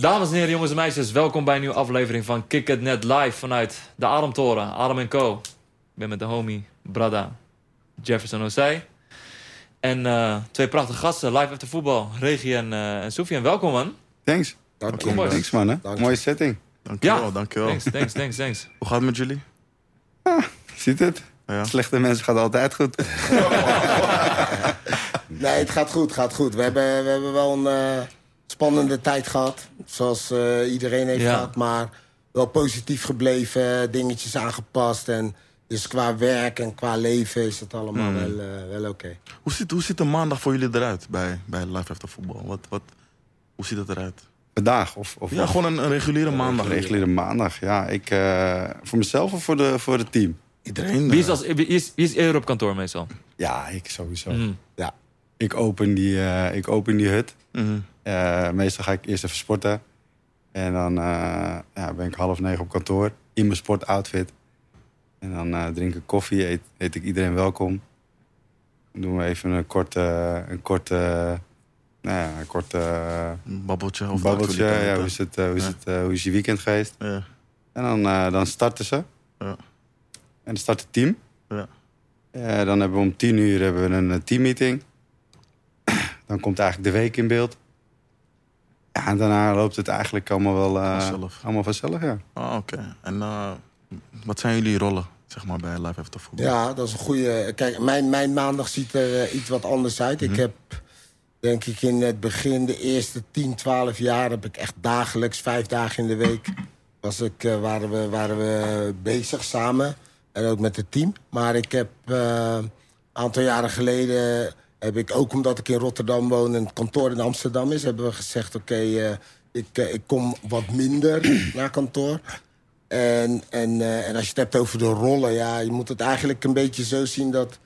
Dames en heren, jongens en meisjes, welkom bij een nieuwe aflevering van Kick It Net live vanuit de Ademtoren, Adem Co. Ik ben met de homie Brada Jefferson Osei. En eh, twee prachtige gasten, live after voetbal, Regie en, uh, en Sofian. Welkom man. Thanks. Dank je. Thanks man, hè. Dank je. Mooie setting. Dankjewel, Ja. dankjewel. Thanks, thanks, thanks, thanks. Hoe gaat het met jullie? Ziet het? Ja. Slechte mensen gaat altijd goed. Nee, het gaat goed, gaat goed. We hebben, we hebben wel een eh, spannende tijd gehad. Zoals eh, iedereen heeft Ja. gehad. Maar wel positief gebleven, dingetjes aangepast. En dus qua werk en qua leven is het allemaal wel, eh, wel oké. Hoe ziet, hoe ziet een maandag voor jullie eruit bij, bij Live After Voetbal? Wat, wat, hoe ziet het eruit? Vandaag of, of Ja, gewoon een, een reguliere maandag. reguliere maandag. Ja, ik, eh, voor mezelf of voor, de, voor het team? Iedereen. Wie is, als, wie is, wie is eerder op kantoor meestal? Ja, ik sowieso. Mm. Ja. Ik, open die, eh, ik open die hut. mhm. Eh, meestal ga ik eerst even sporten. En dan eh, ja, ben ik half negen op kantoor in mijn sportoutfit. En dan eh, drink ik koffie, eet, heet ik iedereen welkom. Dan doen we even een korte, een korte, nou ja, een korte Een babbeltje of babbeltje. Ja, hoe, is het, hoe, is Ja. het, hoe is je weekend geweest? Ja. En dan, dan starten ze. Ja. En dan start het team. Ja. Dan hebben we om tien uur hebben we een teammeeting. dan komt eigenlijk de week in beeld. Ja, en daarna loopt het eigenlijk allemaal wel eh, Vanzelf. allemaal vanzelf. Ja. Ah, oké. En eh, wat zijn jullie rollen, zeg maar, bij Live After Voetbal? Ja, dat is een goede. Kijk, mijn, mijn maandag ziet er eh, iets wat anders uit. Ik heb, denk ik, in het begin, de eerste 10, 12 jaar, heb ik echt dagelijks, vijf dagen in de week, was ik, waren, we, waren we bezig samen. En ook met het team. Maar ik heb eh, een aantal jaren geleden, heb ik ook omdat ik in Rotterdam woon en het kantoor in Amsterdam is, hebben we gezegd: oké, eh, ik, eh, ik kom wat minder naar kantoor. En, en, eh, en als je het hebt over de rollen, ja, je moet het eigenlijk een beetje zo zien dat.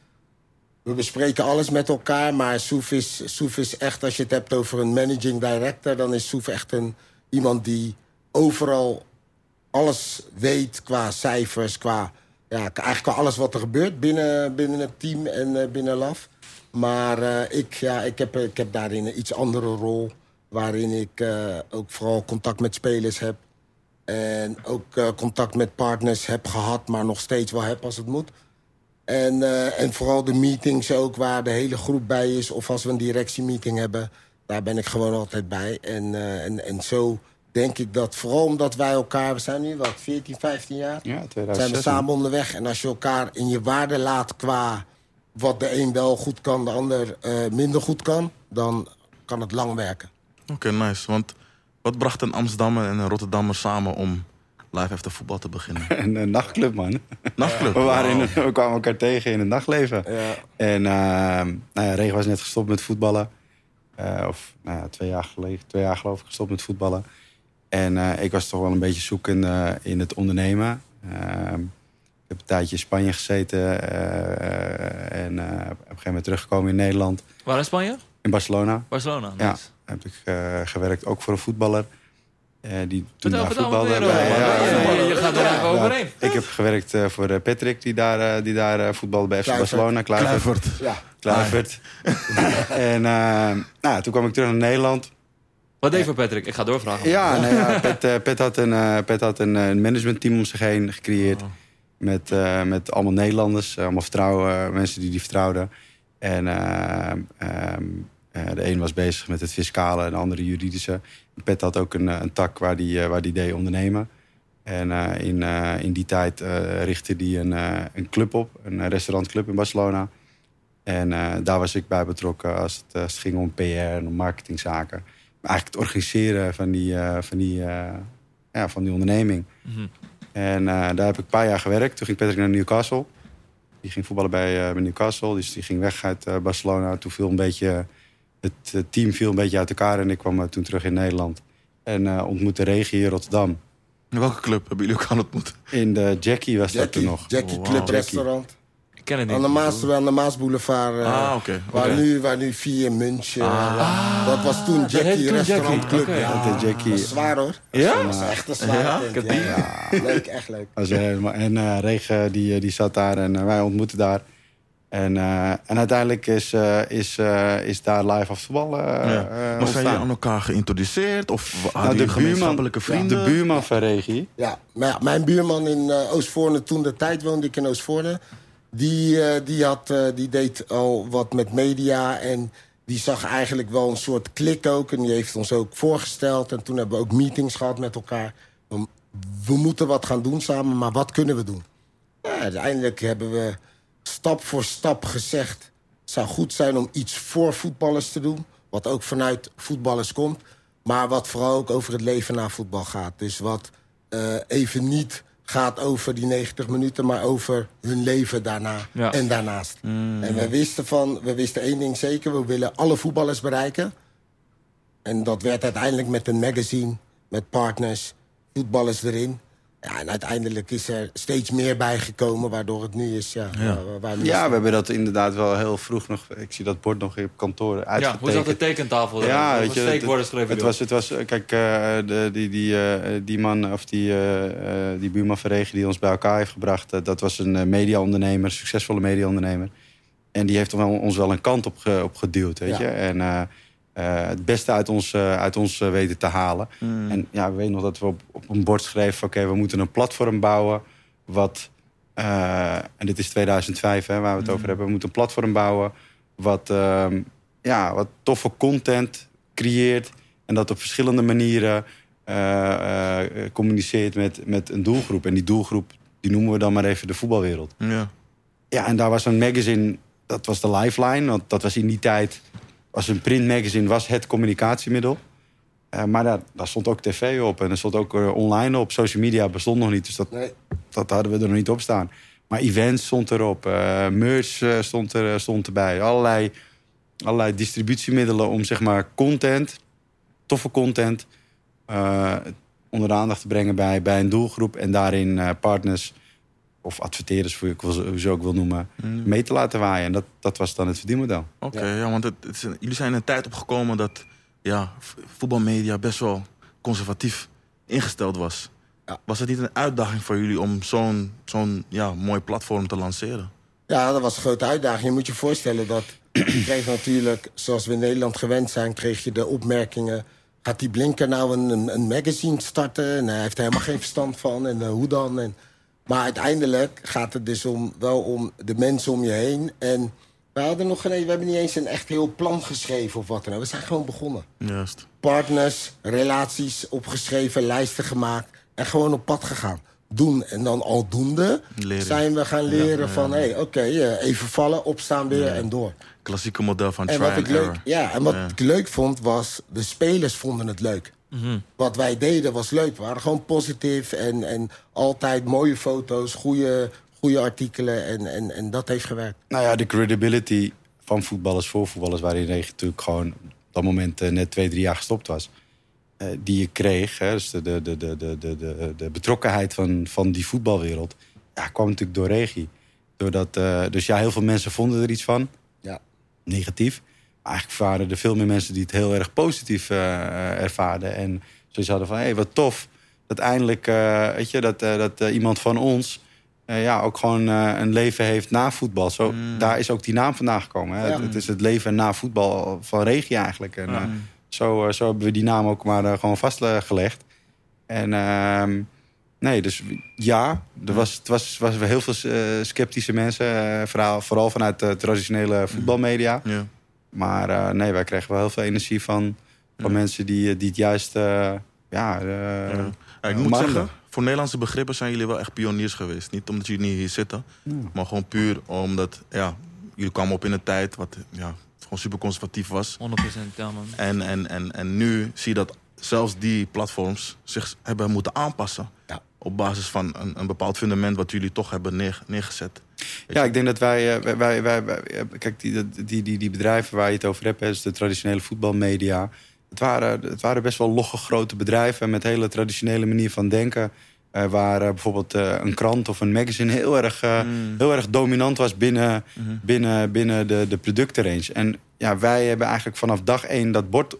We bespreken alles met elkaar, maar Soef is, is echt, als je het hebt over een managing director, dan is Soef echt een, iemand die overal alles weet qua cijfers, qua, ja, eigenlijk qua alles wat er gebeurt binnen, binnen het team en binnen LAF. Maar eh, ik, ja, ik, heb, ik heb daarin een iets andere rol, waarin ik eh, ook vooral contact met spelers heb. En ook eh, contact met partners heb gehad, maar nog steeds wel heb als het moet. En, eh, en vooral de meetings ook, waar de hele groep bij is. Of als we een directiemeeting hebben, daar ben ik gewoon altijd bij. En, eh, en, en zo denk ik dat, vooral omdat wij elkaar... We zijn nu wat, 14, 15 jaar? Ja, zijn 2006. we samen onderweg. En als je elkaar in je waarde laat qua wat de een wel goed kan, de ander eh, minder goed kan... dan kan het lang werken. Oké, nice. Want wat bracht een Amsterdammer en een Rotterdammer samen om Live After Voetbal te beginnen? Een, een nachtclub, man. Nachtclub. We, waren in, we kwamen elkaar tegen in het nachtleven. Ja. En ehm nou ja, Regen was net gestopt met voetballen. Eh, of nou ja, twee, jaar geleden, twee jaar geloof ik gestopt met voetballen. En eh, ik was toch wel een beetje zoekend eh, in het ondernemen. Ik heb een tijdje in Spanje gezeten. eh, en eh, op een gegeven moment teruggekomen in Nederland. Waar in Spanje? In Barcelona. Barcelona. Ja, heb ik eh, gewerkt ook voor een voetballer. eh, die toen daar voetbalde. bij- je- gaat er even ja. overheen. Ik heb gewerkt eh, voor eh, Patrick, die daar, eh, die daar eh, voetbalde bij FC Kluivert. Barcelona. Kluivert. Kluivert. Ja. Kluivert. en eh, nou, toen kwam ik terug naar Nederland. Wat deed voor Patrick? Ik ga doorvragen. Ja, nee, ja Pet, eh, Pet had, een, eh, Pet had een, eh, een managementteam om zich heen gecreëerd. Oh. Met, eh, met allemaal Nederlanders, eh, allemaal vertrouwen, mensen die die vertrouwden. En eh, ehm, eh, de een was bezig met het fiscale en de andere juridische. Pet had ook een, eh, een tak waar die, eh, waar die deed ondernemen. En eh, in, eh, in die tijd eh, richtte hij een, eh, een club op, een eh, restaurantclub in Barcelona. En eh, daar was ik bij betrokken als het, eh, als het ging om PR en om marketingzaken. Maar eigenlijk het organiseren van die, eh, van die, eh, ja, van die onderneming. Mhm. En eh, daar heb ik een paar jaar gewerkt. Toen ging Patrick naar Newcastle. Die ging voetballen bij, eh, bij Newcastle. Dus die ging weg uit eh, Barcelona. Toen viel een beetje... Het team viel een beetje uit elkaar. En ik kwam toen terug in Nederland. En eh, ontmoette Regie in Rotterdam. In welke club hebben jullie elkaar ontmoet? In de Jackie was dat toen nog. Jackie Oh, Club wow. Restaurant. Ik ken het niet. Aan de, Maas, aan de Maasboulevard. ah, oké. waar, nu, waar nu Vier München. Ah. dat was toen Jackie toen Restaurant Jackie, Club. Ja, Dat Jackie- was zwaar hoor. Ja? Dat was echt een zware Ja? tent, leuk, echt leuk. Was en eh Regen die, eh, die zat daar en wij ontmoetten daar. En, eh, en uiteindelijk is, eh, is, eh, is daar live uh, Ja. eh, Maar zijn jullie aan elkaar geïntroduceerd? Of hadden Nou, de, buurman, gemeenschappelijke vrienden? de buurman van Regie. Ja, mijn buurman in eh, Oostvoorne, toen de tijd woonde ik in Oostvoorne... Die, eh, die, had, eh, die deed al wat met media en die zag eigenlijk wel een soort klik ook. En die heeft ons ook voorgesteld. En toen hebben we ook meetings gehad met elkaar. We, we moeten wat gaan doen samen, maar wat kunnen we doen? Ja, uiteindelijk hebben we stap voor stap gezegd... het zou goed zijn om iets voor voetballers te doen. Wat ook vanuit voetballers komt. Maar wat vooral ook over het leven na voetbal gaat. Dus wat eh, even niet gaat over die 90 minuten... maar over hun leven daarna Ja. en daarnaast. En we wisten, van, we wisten één ding zeker. We willen alle voetballers bereiken. En dat werd uiteindelijk met een magazine, met partners, voetballers erin. Ja, en uiteindelijk is er steeds meer bijgekomen, waardoor het nu is. Ja, Ja. waar- waar we nu Ja, we hebben dat inderdaad wel heel vroeg nog... Ik zie dat bord nog op kantoor Ja, uitgetekend. hoe zat de tekentafel? Ja, weet je, steekwoorden het, schreven het jullie was, het was, eh, kijk, eh, de, die, die, eh, die man of die, eh, eh, die buurman van Regen die ons bij elkaar heeft gebracht, dat was een mediaondernemer, een succesvolle mediaondernemer. En die heeft wel, ons wel een kant op, ge- op geduwd, weet Ja. je. En eh, het beste uit ons, eh, uit ons eh, weten te halen. En ja, we weten nog dat we op, op een bord schreven, oké, we moeten een platform bouwen wat... en dit is 2005, hè, waar we het over hebben. We moeten een platform bouwen wat, ehm, ja, wat toffe content creëert. En dat op verschillende manieren communiceert met, met een doelgroep. En die doelgroep, die noemen we dan maar even de voetbalwereld. Ja. Ja, en daar was een magazine, dat was de Lifeline. Want dat was in die tijd, was een printmagazine, was het communicatiemiddel. Eh, maar daar, daar stond ook tv op en er stond ook eh, online op. Social media bestond nog niet, dus dat, Nee, dat hadden we er nog niet op staan. Maar events stond erop, eh, merch stond, er, stond erbij. Allerlei, allerlei distributiemiddelen om zeg maar content, toffe content... onder de aandacht te brengen bij, bij een doelgroep... en daarin partners of adverteerders, hoe ik wil- hoe je ze ook wil noemen... mee te laten waaien. En dat, dat was dan het verdienmodel. Oké, ja. want het, het is een- jullie zijn in een tijd opgekomen dat ja, voetbalmedia best wel conservatief ingesteld was. Ja. Was het niet een uitdaging voor jullie om zo'n zo'n ja, mooi platform te lanceren? Ja, dat was een grote uitdaging. Je moet je voorstellen dat... je kreeg natuurlijk, zoals we in Nederland gewend zijn... kreeg je de opmerkingen... gaat die Blinker nou een, een, een magazine starten? En hij heeft er helemaal geen verstand van. En eh, hoe dan? En, maar uiteindelijk gaat het dus om, wel om de mensen om je heen. En we, hadden nog geen, we hebben niet eens een echt heel plan geschreven of wat dan ook. We zijn gewoon begonnen. Juist. Partners, relaties opgeschreven, lijsten gemaakt... en gewoon op pad gegaan. Doen. En dan aldoende Leren. zijn we gaan leren van... hé, hey, oké, eh, even vallen, opstaan weer en door. Klassieke model van En try wat, and ik leuk, error. ja, en wat ik leuk vond was... de spelers vonden het leuk. Mhm. Wat wij deden was leuk. We waren gewoon positief en, en altijd mooie foto's... goede, goede artikelen en, en, en dat heeft gewerkt. Nou ja, de credibility van voetballers voor voetballers... waarin Regen natuurlijk gewoon op dat moment eh, net twee, drie jaar gestopt was... eh, die je kreeg, hè, dus de, de, de, de, de, de, de betrokkenheid van, van die voetbalwereld... Ja, kwam natuurlijk door Regie. Doordat, eh, dus ja, heel veel mensen vonden er iets van, Ja. negatief. Eigenlijk waren er veel meer mensen die het heel erg positief eh, ervaarden. En zoiets hadden van, hé, hey, wat tof. Dat eindelijk, eh, weet je, dat, eh, dat iemand van ons... ja, ook gewoon een leven heeft na voetbal. Zo, Daar is ook die naam vandaan gekomen. Hè? Ja. Het, het is het leven na voetbal van Regie eigenlijk. En, zo, zo hebben we die naam ook maar gewoon vastgelegd. En ehm, nee, dus ja, er was, het was, was heel veel sceptische mensen. vooral, vooral vanuit de traditionele voetbalmedia. Ja. Maar eh, nee, wij kregen wel heel veel energie van, van mensen die, eh, die het juist... eh, ja, eh, ik moet zeggen, voor Nederlandse begrippen zijn jullie wel echt pioniers geweest. Niet omdat jullie niet hier zitten, maar gewoon puur omdat ja, jullie kwamen op in een tijd wat ja, gewoon super conservatief was. 100% ja, man. En, en, en, en nu zie je dat zelfs die platforms zich hebben moeten aanpassen. Ja. Op basis van een, een bepaald fundament wat jullie toch hebben neer, neergezet. Ja, je? ik denk dat wij, eh, wij, wij, eh, kijk, die, die, die, die bedrijven waar je het over hebt, dus de traditionele voetbalmedia. Het waren, het waren best wel logge grote bedrijven met hele traditionele manier van denken. eh, waar bijvoorbeeld een krant of een magazine heel erg, Mm. heel erg dominant was binnen, Mhm. binnen, binnen de, de productenrange. En ja, wij hebben eigenlijk vanaf dag één dat bord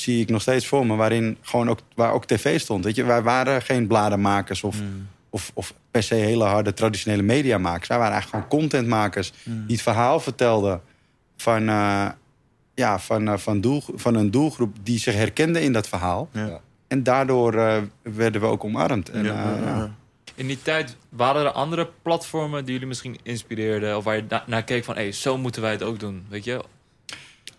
zie ik nog steeds voor me, waarin gewoon ook, waar ook tv stond. Weet je, wij waren geen bladenmakers of, Mm. of, of per se hele harde traditionele mediamakers. Zij waren eigenlijk gewoon contentmakers die het verhaal vertelden van, eh, ja, van, eh, van, doel, van een doelgroep die zich herkende in dat verhaal. Ja. En daardoor eh, werden we ook omarmd. En, Ja, eh, ja, ja. ja. In die tijd waren er andere platformen die jullie misschien inspireerden... of waar je na- naar keek van, hé, zo moeten wij het ook doen, weet je?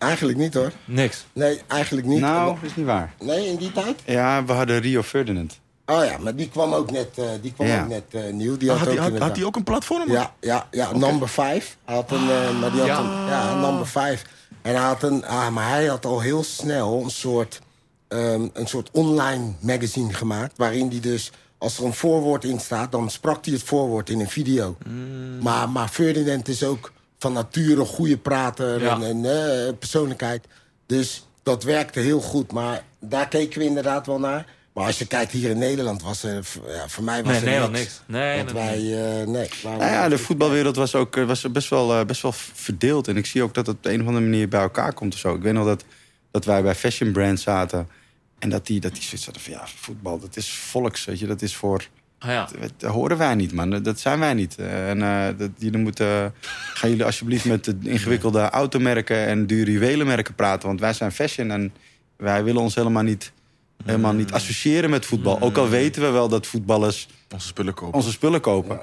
Eigenlijk niet hoor. Niks. Nee, eigenlijk niet. Nou, is niet waar. Nee, in die tijd? Ja, we hadden Rio Ferdinand. Oh ja, maar die kwam ook net, eh, die kwam Ja. ook net eh, nieuw. Die Ah, had, hij ook had, had hij ook een platform? Ja, ja, ja number 5. Hij had een, eh, maar die had Ja. een, ja, number 5. En hij had een, ah, maar hij had al heel snel een soort, ehm, een soort online magazine gemaakt. Waarin hij dus, als er een voorwoord in staat, dan sprak hij het voorwoord in een video. Maar, maar Ferdinand is ook van nature een goede prater Ja. en, en eh, persoonlijkheid. Dus dat werkte heel goed. Maar daar keken we inderdaad wel naar. Maar als je kijkt hier in Nederland, was er, ja, voor mij was Nee, er Nederland niks. niks. Nee, Want nee, wij, eh, nee. waren- Nou ja, de voetbalwereld was ook eh, was best, wel, eh, best wel verdeeld. En ik zie ook dat het op de een of andere manier bij elkaar komt of zo. Ik weet nog dat, dat wij bij Fashion Brand zaten. En dat die, dat die zoiets hadden van ja, voetbal, dat is volks, weet je. Dat is voor... Ah, ja. Dat horen wij niet, man. Dat zijn wij niet. Eh, En eh, dat, jullie moeten... gaan jullie alsjeblieft met de ingewikkelde automerken en dure juwelenmerken praten. Want wij zijn fashion en wij willen ons helemaal niet, helemaal niet associëren met voetbal. Ook al weten we wel dat voetballers Onze spullen kopen. onze spullen kopen.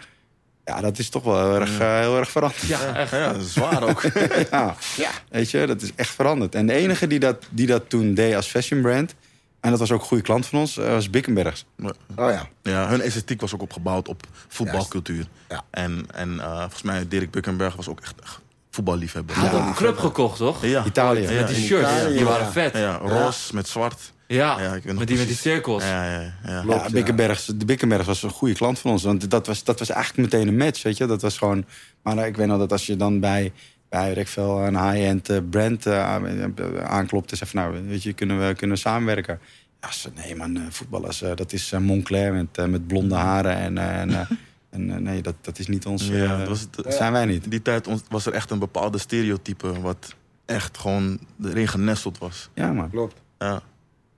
Ja, dat is toch wel heel erg, eh, heel erg veranderd. Ja, echt. Ja, dat is zwaar ook. Ja. Ja. Weet je, dat is echt veranderd. En de enige die dat, die dat toen deed als fashion brand... en dat was ook een goede klant van ons, eh, was Bickenbergs. Oh ja. Ja, hun esthetiek was ook opgebouwd op voetbalcultuur. Ja. En, en eh, volgens mij Dirk Buckenberg was ook echt, echt voetballiefhebber. Hij had een club gekocht, toch? Ja. Italië. Ja, Met die shirts, Italië, die waren vet. Ja, Ja, roze met zwart. Ja, ik met, die, met die cirkels. Ja, ja, ja. Klopt, ja, Bickenbergs, de Bickenbergs was een goede klant van ons. Want dat was, dat was eigenlijk meteen een match, weet je. Dat was gewoon... Maar ik weet nog dat als je dan bij, bij ik veel, een high-end eh, brand eh, aan- aanklopt... en zegt van, nou, weet je, kunnen we, kunnen we samenwerken? Ja, ze, nee man, eh, voetballers, dat is Moncler met, met blonde haren. En, en, eh, en nee, dat, dat is niet ons... eh, Ja, dat was- dat zijn wij niet. In die tijd was er echt een bepaalde stereotype... wat echt gewoon erin genesteld was. Ja, man. Klopt. Ja.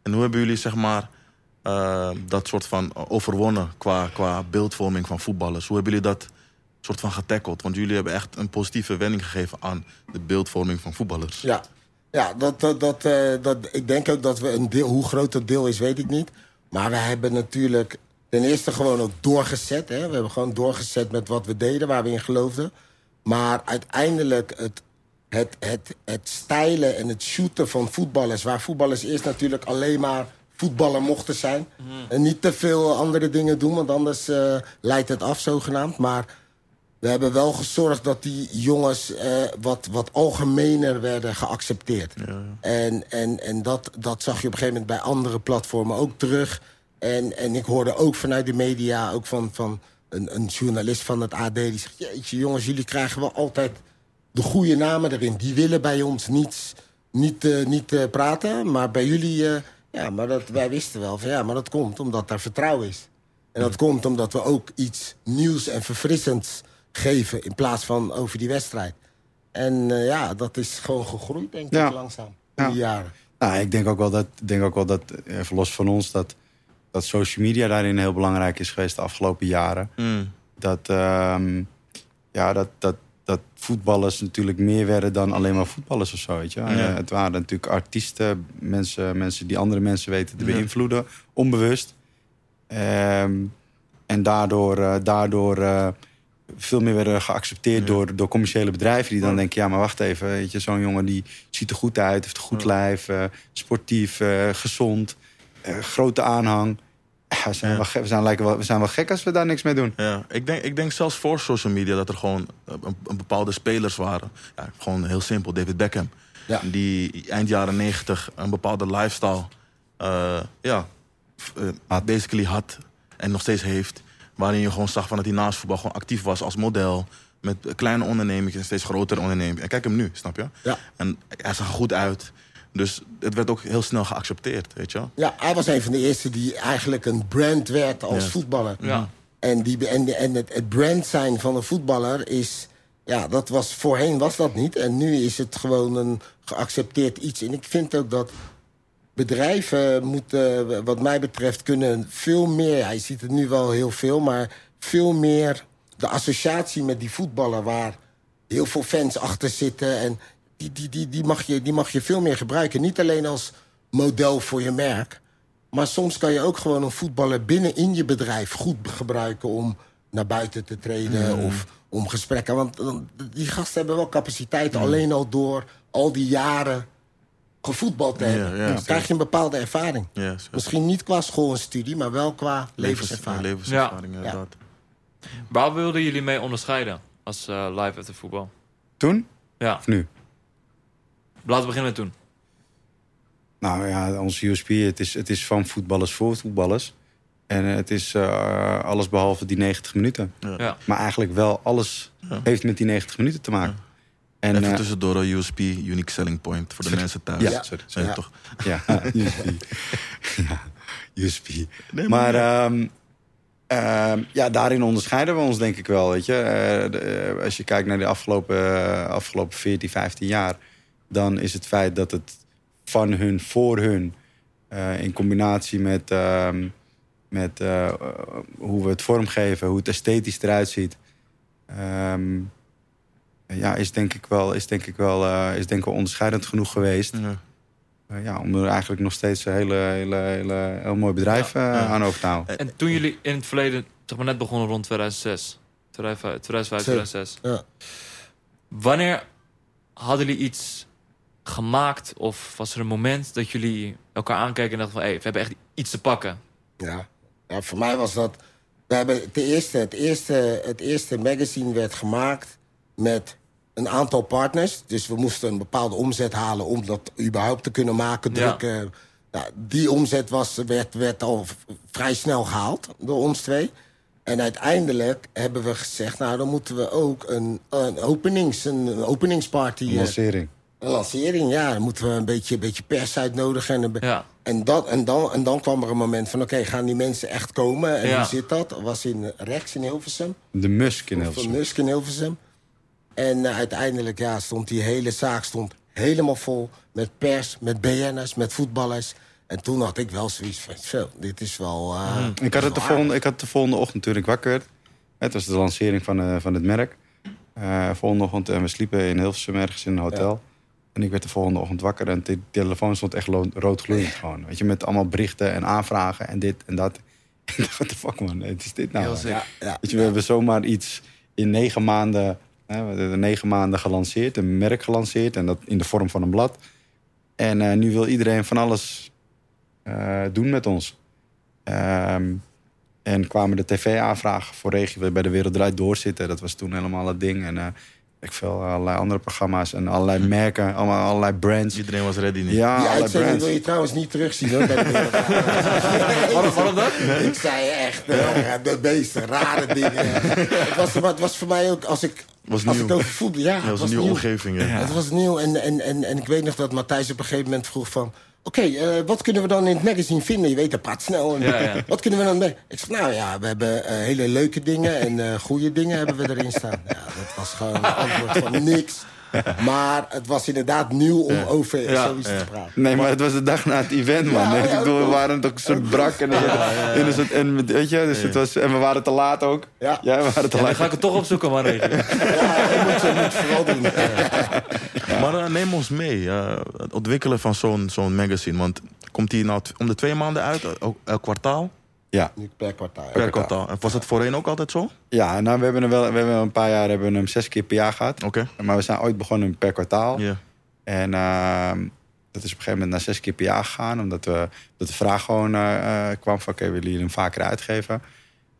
En hoe hebben jullie zeg maar dat soort van overwonnen qua, qua beeldvorming van voetballers? Hoe hebben jullie dat soort van getackeld? Want jullie hebben echt een positieve wending gegeven aan de beeldvorming van voetballers. Ja, ja dat, dat, dat, eh, dat, ik denk ook dat we een deel, hoe groot dat deel is, weet ik niet. Maar we hebben natuurlijk ten eerste gewoon ook doorgezet. Hè? We hebben gewoon doorgezet met wat we deden, waar we in geloofden. Maar uiteindelijk het, het, het, het stijlen en het shooten van voetballers... waar voetballers eerst natuurlijk alleen maar voetballer mochten zijn... en niet te veel andere dingen doen, want anders eh, leidt het af zogenaamd. Maar we hebben wel gezorgd dat die jongens eh, wat, wat algemener werden geaccepteerd. En, en, en dat, dat zag je op een gegeven moment bij andere platformen ook terug. En, en ik hoorde ook vanuit de media, ook van, van een, een journalist van het AD... die zegt, jeetje jongens, jullie krijgen wel altijd de goede namen erin. Die willen bij ons niet, niet, eh, niet eh, praten, maar bij jullie... ja, maar dat, wij wisten wel van ja, maar dat komt omdat daar vertrouwen is. En dat komt omdat we ook iets nieuws en verfrissends geven... in plaats van over die wedstrijd. En eh, ja, dat is gewoon gegroeid, denk ik, Ja. langzaam. In Ja. die jaren. Nou, ik denk ook wel dat, ik denk ook wel dat eh, even los van ons, dat, dat social media daarin heel belangrijk is geweest de afgelopen jaren. Mm. Dat, ehm, ja, dat, dat, dat voetballers natuurlijk meer werden dan alleen maar voetballers of zo. Weet je? Ja. Eh, het waren natuurlijk artiesten, mensen, mensen die andere mensen weten te beïnvloeden, onbewust. Ehm, en daardoor, eh, daardoor eh, veel meer werden geaccepteerd door, door commerciële bedrijven. Die dan denken, ja, maar wacht even. Weet je, zo'n jongen die ziet er goed uit, heeft een goed lijf, eh, sportief, eh, gezond, eh, grote aanhang. We, zijn wel, we, zijn wel, we zijn wel gek als we daar niks mee doen. Ja, ik denk, ik denk zelfs voor social media dat er gewoon een, een bepaalde spelers waren. Ja, gewoon heel simpel, David Beckham. Ja. Die eind jaren negentig een bepaalde lifestyle ja, basically had en nog steeds heeft. Waarin je gewoon zag van dat hij naast voetbal gewoon actief was als model. Met kleine ondernemingen en steeds grotere ondernemingen. En kijk hem nu, snap je? Ja. En hij zag er goed uit. Dus het werd ook heel snel geaccepteerd, weet je wel? Ja, hij was een van de eerste die eigenlijk een brand werd als voetballer. Ja. En, die, en, en het, het brand zijn van een voetballer is... Ja, dat was, voorheen was dat niet. En nu is het gewoon een geaccepteerd iets. En ik vind ook dat bedrijven moeten, wat mij betreft, kunnen veel meer... Hij ziet het nu wel heel veel, maar veel meer de associatie met die voetballer... waar heel veel fans achter zitten. En die, die, die, die, mag je, die mag je veel meer gebruiken. Niet alleen als model voor je merk... maar soms kan je ook gewoon een voetballer binnen in je bedrijf... goed gebruiken om naar buiten te treden of om gesprekken. Want die gasten hebben wel capaciteiten... alleen al door al die jaren gevoetbald te hebben. ja. Dan krijg je een bepaalde ervaring. Misschien niet qua school en studie, maar wel qua Levens- levenservaring. levenservaring, Ja. inderdaad. Waar wilden jullie mee onderscheiden als eh, live after voetbal? Toen Ja, of nu? laten we beginnen met toen. Nou ja, ons USP, het is, het is van voetballers voor voetballers. En het is eh, alles behalve die 90 minuten. Ja. Maar eigenlijk wel alles heeft met die 90 minuten te maken. En, Even eh, tussendoor een USP, Unique Selling Point, voor de mensen thuis. Ja, sorry. Ja. toch? Ja, USP. ja, USP. Nee, maar maar- ehm, ehm, ja, daarin onderscheiden we ons denk ik wel. Weet je? Eh, de- eh, als je kijkt naar de afgelopen, eh, afgelopen 14, 15 jaar... dan is het feit dat het van hun, voor hun... eh, in combinatie met, ehm, met eh, eh, hoe we het vormgeven... hoe het esthetisch eruit ziet... ehm, ja, is denk ik wel, is denk ik wel, eh, is denk ik wel onderscheidend genoeg geweest. Ja. Eh, ja, om er eigenlijk nog steeds een hele, hele, hele, heel mooi bedrijf eh, Ja. aan over te houden. En toen jullie in het verleden, zeg maar net begonnen rond 2006. 2005, 2005 2006. Ja. Wanneer hadden jullie iets gemaakt of was er een moment dat jullie elkaar aankeken en dachten van... hé, we hebben echt iets te pakken. Ja. ja, voor mij was dat... We hebben het, eerste, het, eerste, het eerste magazine werd gemaakt met een aantal partners. Dus we moesten een bepaalde omzet halen om dat überhaupt te kunnen maken, Ja. drukken. Nou, die omzet was, werd, werd al vrij snel gehaald door ons twee. En uiteindelijk hebben we gezegd, nou dan moeten we ook een, een, openings, een, een openingsparty... Een eh, lancering. een lancering, ja. Dan moeten we een beetje, een beetje pers uitnodigen. En, Ja. en, dat, en, dan, en dan kwam er een moment van... oké, gaan die mensen echt komen? En Ja. hoe zit dat? Dat was in Rex in Hilversum. De Musk in Hilversum. Musk in Hilversum. En eh, uiteindelijk ja, stond die hele zaak stond helemaal vol... met pers, met BN'ers, met voetballers. En toen had ik wel zoiets van... Zo, dit is wel... eh, Mhm. Ik had, het de volgende, ik had het de volgende ochtend toen ik wakker werd. Het was de lancering van, eh, van het merk. Eh volgende ochtend, en we sliepen in Hilversum ergens in een hotel. En ik werd de volgende ochtend wakker en de telefoon stond echt lo- rood gloeiend gewoon. Weet je, met allemaal berichten en aanvragen en dit en dat. Ik dacht, what the fuck man, wat is dit nou? Ja, ja, Weet je, we hebben zomaar iets in negen maanden, we hebben negen maanden gelanceerd, een merk gelanceerd en dat in de vorm van een blad. En eh, nu wil iedereen van alles eh, doen met ons. Ehm, en kwamen de tv-aanvragen voor regio bij de Wereld Draait Doorzitten. Dat was toen helemaal het ding. En eh, ik veel allerlei andere programma's en allerlei merken, allemaal allerlei brands. Iedereen was ready niet. Ja, Die allerlei uitzending brands. wil je trouwens niet terugzien hoor. Waarom, dat? Ik zei echt, eh, de meest rare dingen. het, was, het was voor mij ook, als ik, Was als ik over voetbal... Ja, Ja, het was was een nieuwe nieuw. omgeving. hè. Het was nieuw en, en, en, en ik weet nog dat Matthijs op een gegeven moment vroeg van... Oké, eh, wat kunnen we dan in het magazine vinden? Je weet, dat praat snel. En, Ja, ja. Wat kunnen we dan... Ik zeg, nou ja, we hebben eh, hele leuke dingen en eh goede dingen hebben we erin staan. Ja, dat was gewoon een antwoord van niks. Maar het was inderdaad nieuw om over Ja, zoiets te praten. Nee, maar het was de dag na het event, man. Ja, ik ja, bedoel, we ook. waren toch soort brak. En, weet je, dus het was, en we waren te laat ook. Ja. we waren te Ja, dan laat. ga ik het toch opzoeken, man. Regen. Ja, dat moet je moet vooral doen. Maar eh, neem ons mee, eh, het ontwikkelen van zo'n zo'n magazine. Want komt die nou om de twee maanden uit, elk kwartaal? Ja. Nu per kwartaal. Per kwartaal. En was het voorheen ook altijd zo? ja, nou, we hebben, hem wel, we hebben een paar jaar hebben we hem zes keer per jaar gehad. Oké. Maar we zijn ooit begonnen per kwartaal. Ja. En ehm, dat is op een gegeven moment naar zes keer per jaar gegaan. Omdat we, dat de vraag gewoon eh, eh, kwam van... oké, willen jullie hem vaker uitgeven?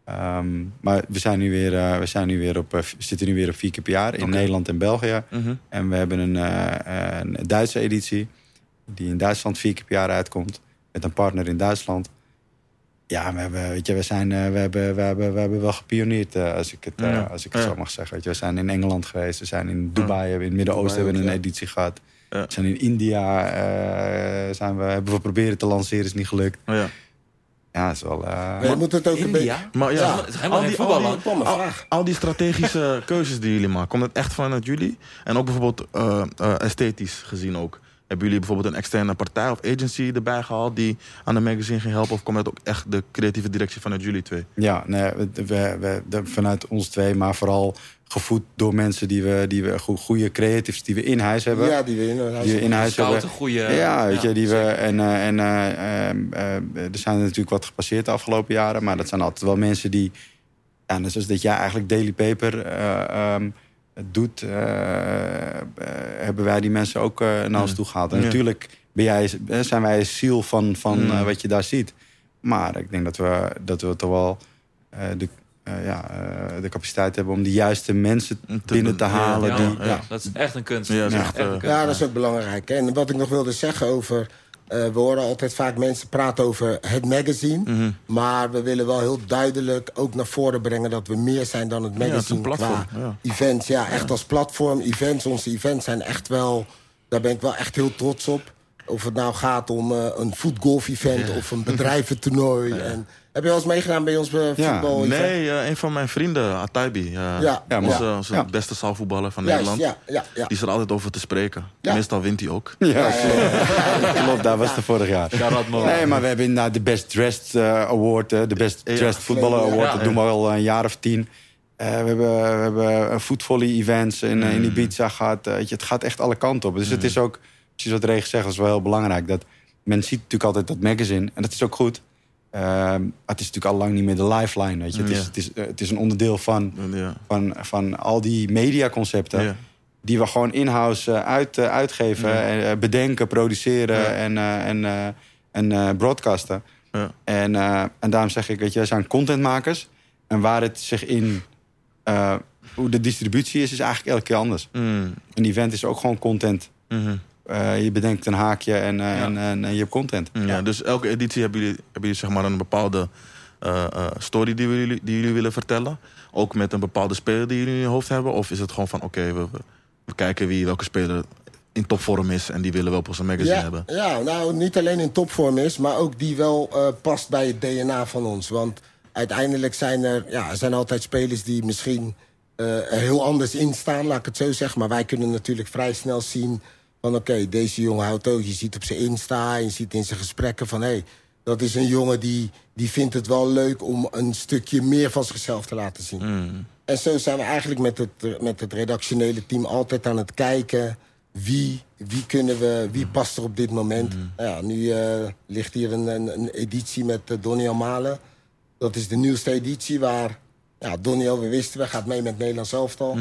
Ehm, maar we, zijn nu weer, eh, we, zijn nu weer op, zitten nu weer op vier keer per jaar in. Nederland en België. Mhm. En we hebben een, een Duitse editie... die in Duitsland vier keer per jaar uitkomt. Met een partner in Duitsland. Ja, we hebben, weet je, we, zijn, eh, we, hebben, we, hebben, we hebben wel gepioneerd, eh, als ik het, eh, Ja. als ik het Ja. zo mag zeggen. Weet je, we zijn in Engeland geweest, we zijn in Dubai, in het Midden-Oosten hebben we een editie gehad. Ja. We zijn in India, eh, zijn we, hebben we proberen te lanceren, is niet gelukt. Ja. Ja, dat is wel... eh, Maar je moet het ook een beetje... India? Maar ja, al die, al, die, al, vraag. al die strategische keuzes die jullie maken, komt het echt vanuit jullie? En ook bijvoorbeeld esthetisch gezien ook. Hebben jullie bijvoorbeeld een externe partij of agency erbij gehaald die aan de magazine ging helpen? Of kwam dat ook echt de creatieve directie vanuit jullie twee? Ja, nee, we, we, vanuit ons twee, maar vooral gevoed door mensen die we, die we go- goede creatives die we in huis hebben. Ja, die we in die we in huis hebben. goede... ja, weet je, die we. En, eh, en eh, ehm, eh, er zijn er natuurlijk wat gepasseerd de afgelopen jaren, maar dat zijn altijd wel mensen die. Ja, net zoals dat jij eigenlijk Daily Paper eh, doet, eh, eh, hebben wij die mensen ook eh, naar ons toe gehaald. En Ja. natuurlijk ben jij, zijn wij een ziel van, van wat je daar ziet. Maar ik denk dat we, dat we toch wel eh, de, eh, ja, eh, de capaciteit hebben om de juiste mensen binnen te halen. Ja, die, ja, ja. dat is echt een kunst. Ja, dat is Ja. echt, dat is ook belangrijk. hè. En wat ik nog wilde zeggen over... eh, we horen altijd vaak mensen praten over het magazine. mhm. Maar we willen wel heel duidelijk ook naar voren brengen... dat we meer zijn dan het Ja, het magazine een platform. qua Ja. events. Ja, echt als platform. Events, onze events zijn echt wel... Daar ben ik wel echt heel trots op. Of het nou gaat om eh, een voetgolf-event of een bedrijventoernooi. En, heb je wel eens meegedaan bij ons eh, Ja, voetbal Nee, eh, een van mijn vrienden, Ataibi. eh, Ja, ja, onze, ja. onze Ja. beste zaalvoetballer van Juist, Nederland. ja, ja, ja. Die is er altijd over te spreken. Ja. Meestal wint hij ook. Ja, klopt. klopt, daar was het vorig jaar. Nee, maar we hebben inderdaad de Best Dressed eh, Award, de Best Ja. Dressed Footballer Ja. Award. Ja. Dat doen we al een jaar of tien. Eh, we hebben, we hebben voetvolley-events in, in Ibiza gehad. Eh, weet je, het gaat echt alle kanten op. Dus het is ook, precies wat Regen zegt, dat is wel heel belangrijk. Dat, men ziet natuurlijk altijd dat magazine, en dat is ook goed. Ehm, het is natuurlijk al lang niet meer de lifeline. Weet je. Het, is, het, is, eh, het is een onderdeel van, Ja. van, van al die mediaconcepten Ja. die we gewoon in-house eh, uit, eh, uitgeven, en, bedenken, produceren en, en, en broadcasten. Ja. En, en daarom zeg ik, weet je, wij zijn contentmakers. En waar het zich in, hoe de distributie is, is eigenlijk elke keer anders. Mm, Een event is ook gewoon content. mhm. Eh, je bedenkt een haakje en, eh, en, en, en je hebt content. Ja, dus elke editie hebben jullie, hebben jullie zeg maar een bepaalde eh, eh, story die jullie, die jullie willen vertellen. Ook met een bepaalde speler die jullie in je hoofd hebben. Of is het gewoon van oké, we, we, we kijken wie welke speler in topvorm is en die willen we op onze magazine Ja, hebben. ja, nou niet alleen in topvorm is, maar ook die wel eh, past bij het DNA van ons. Want uiteindelijk zijn er, ja, er zijn altijd spelers die misschien eh, er heel anders in staan, laat ik het zo zeggen. Maar wij kunnen natuurlijk vrij snel zien van oké, deze jongen houdt ook. Je ziet op zijn Insta, je ziet in zijn gesprekken van hé, hey, dat is een jongen die, die vindt het wel leuk om een stukje meer van zichzelf te laten zien. Mm, En zo zijn we eigenlijk met het, met het redactionele team altijd aan het kijken... wie, wie, kunnen we, wie past er op dit moment. Nou ja, nu eh, ligt hier een, een, een editie met uh, Donny Malen. Dat is de nieuwste editie waar... Ja, Donny, we wisten, we gaat mee met Nederlands elftal.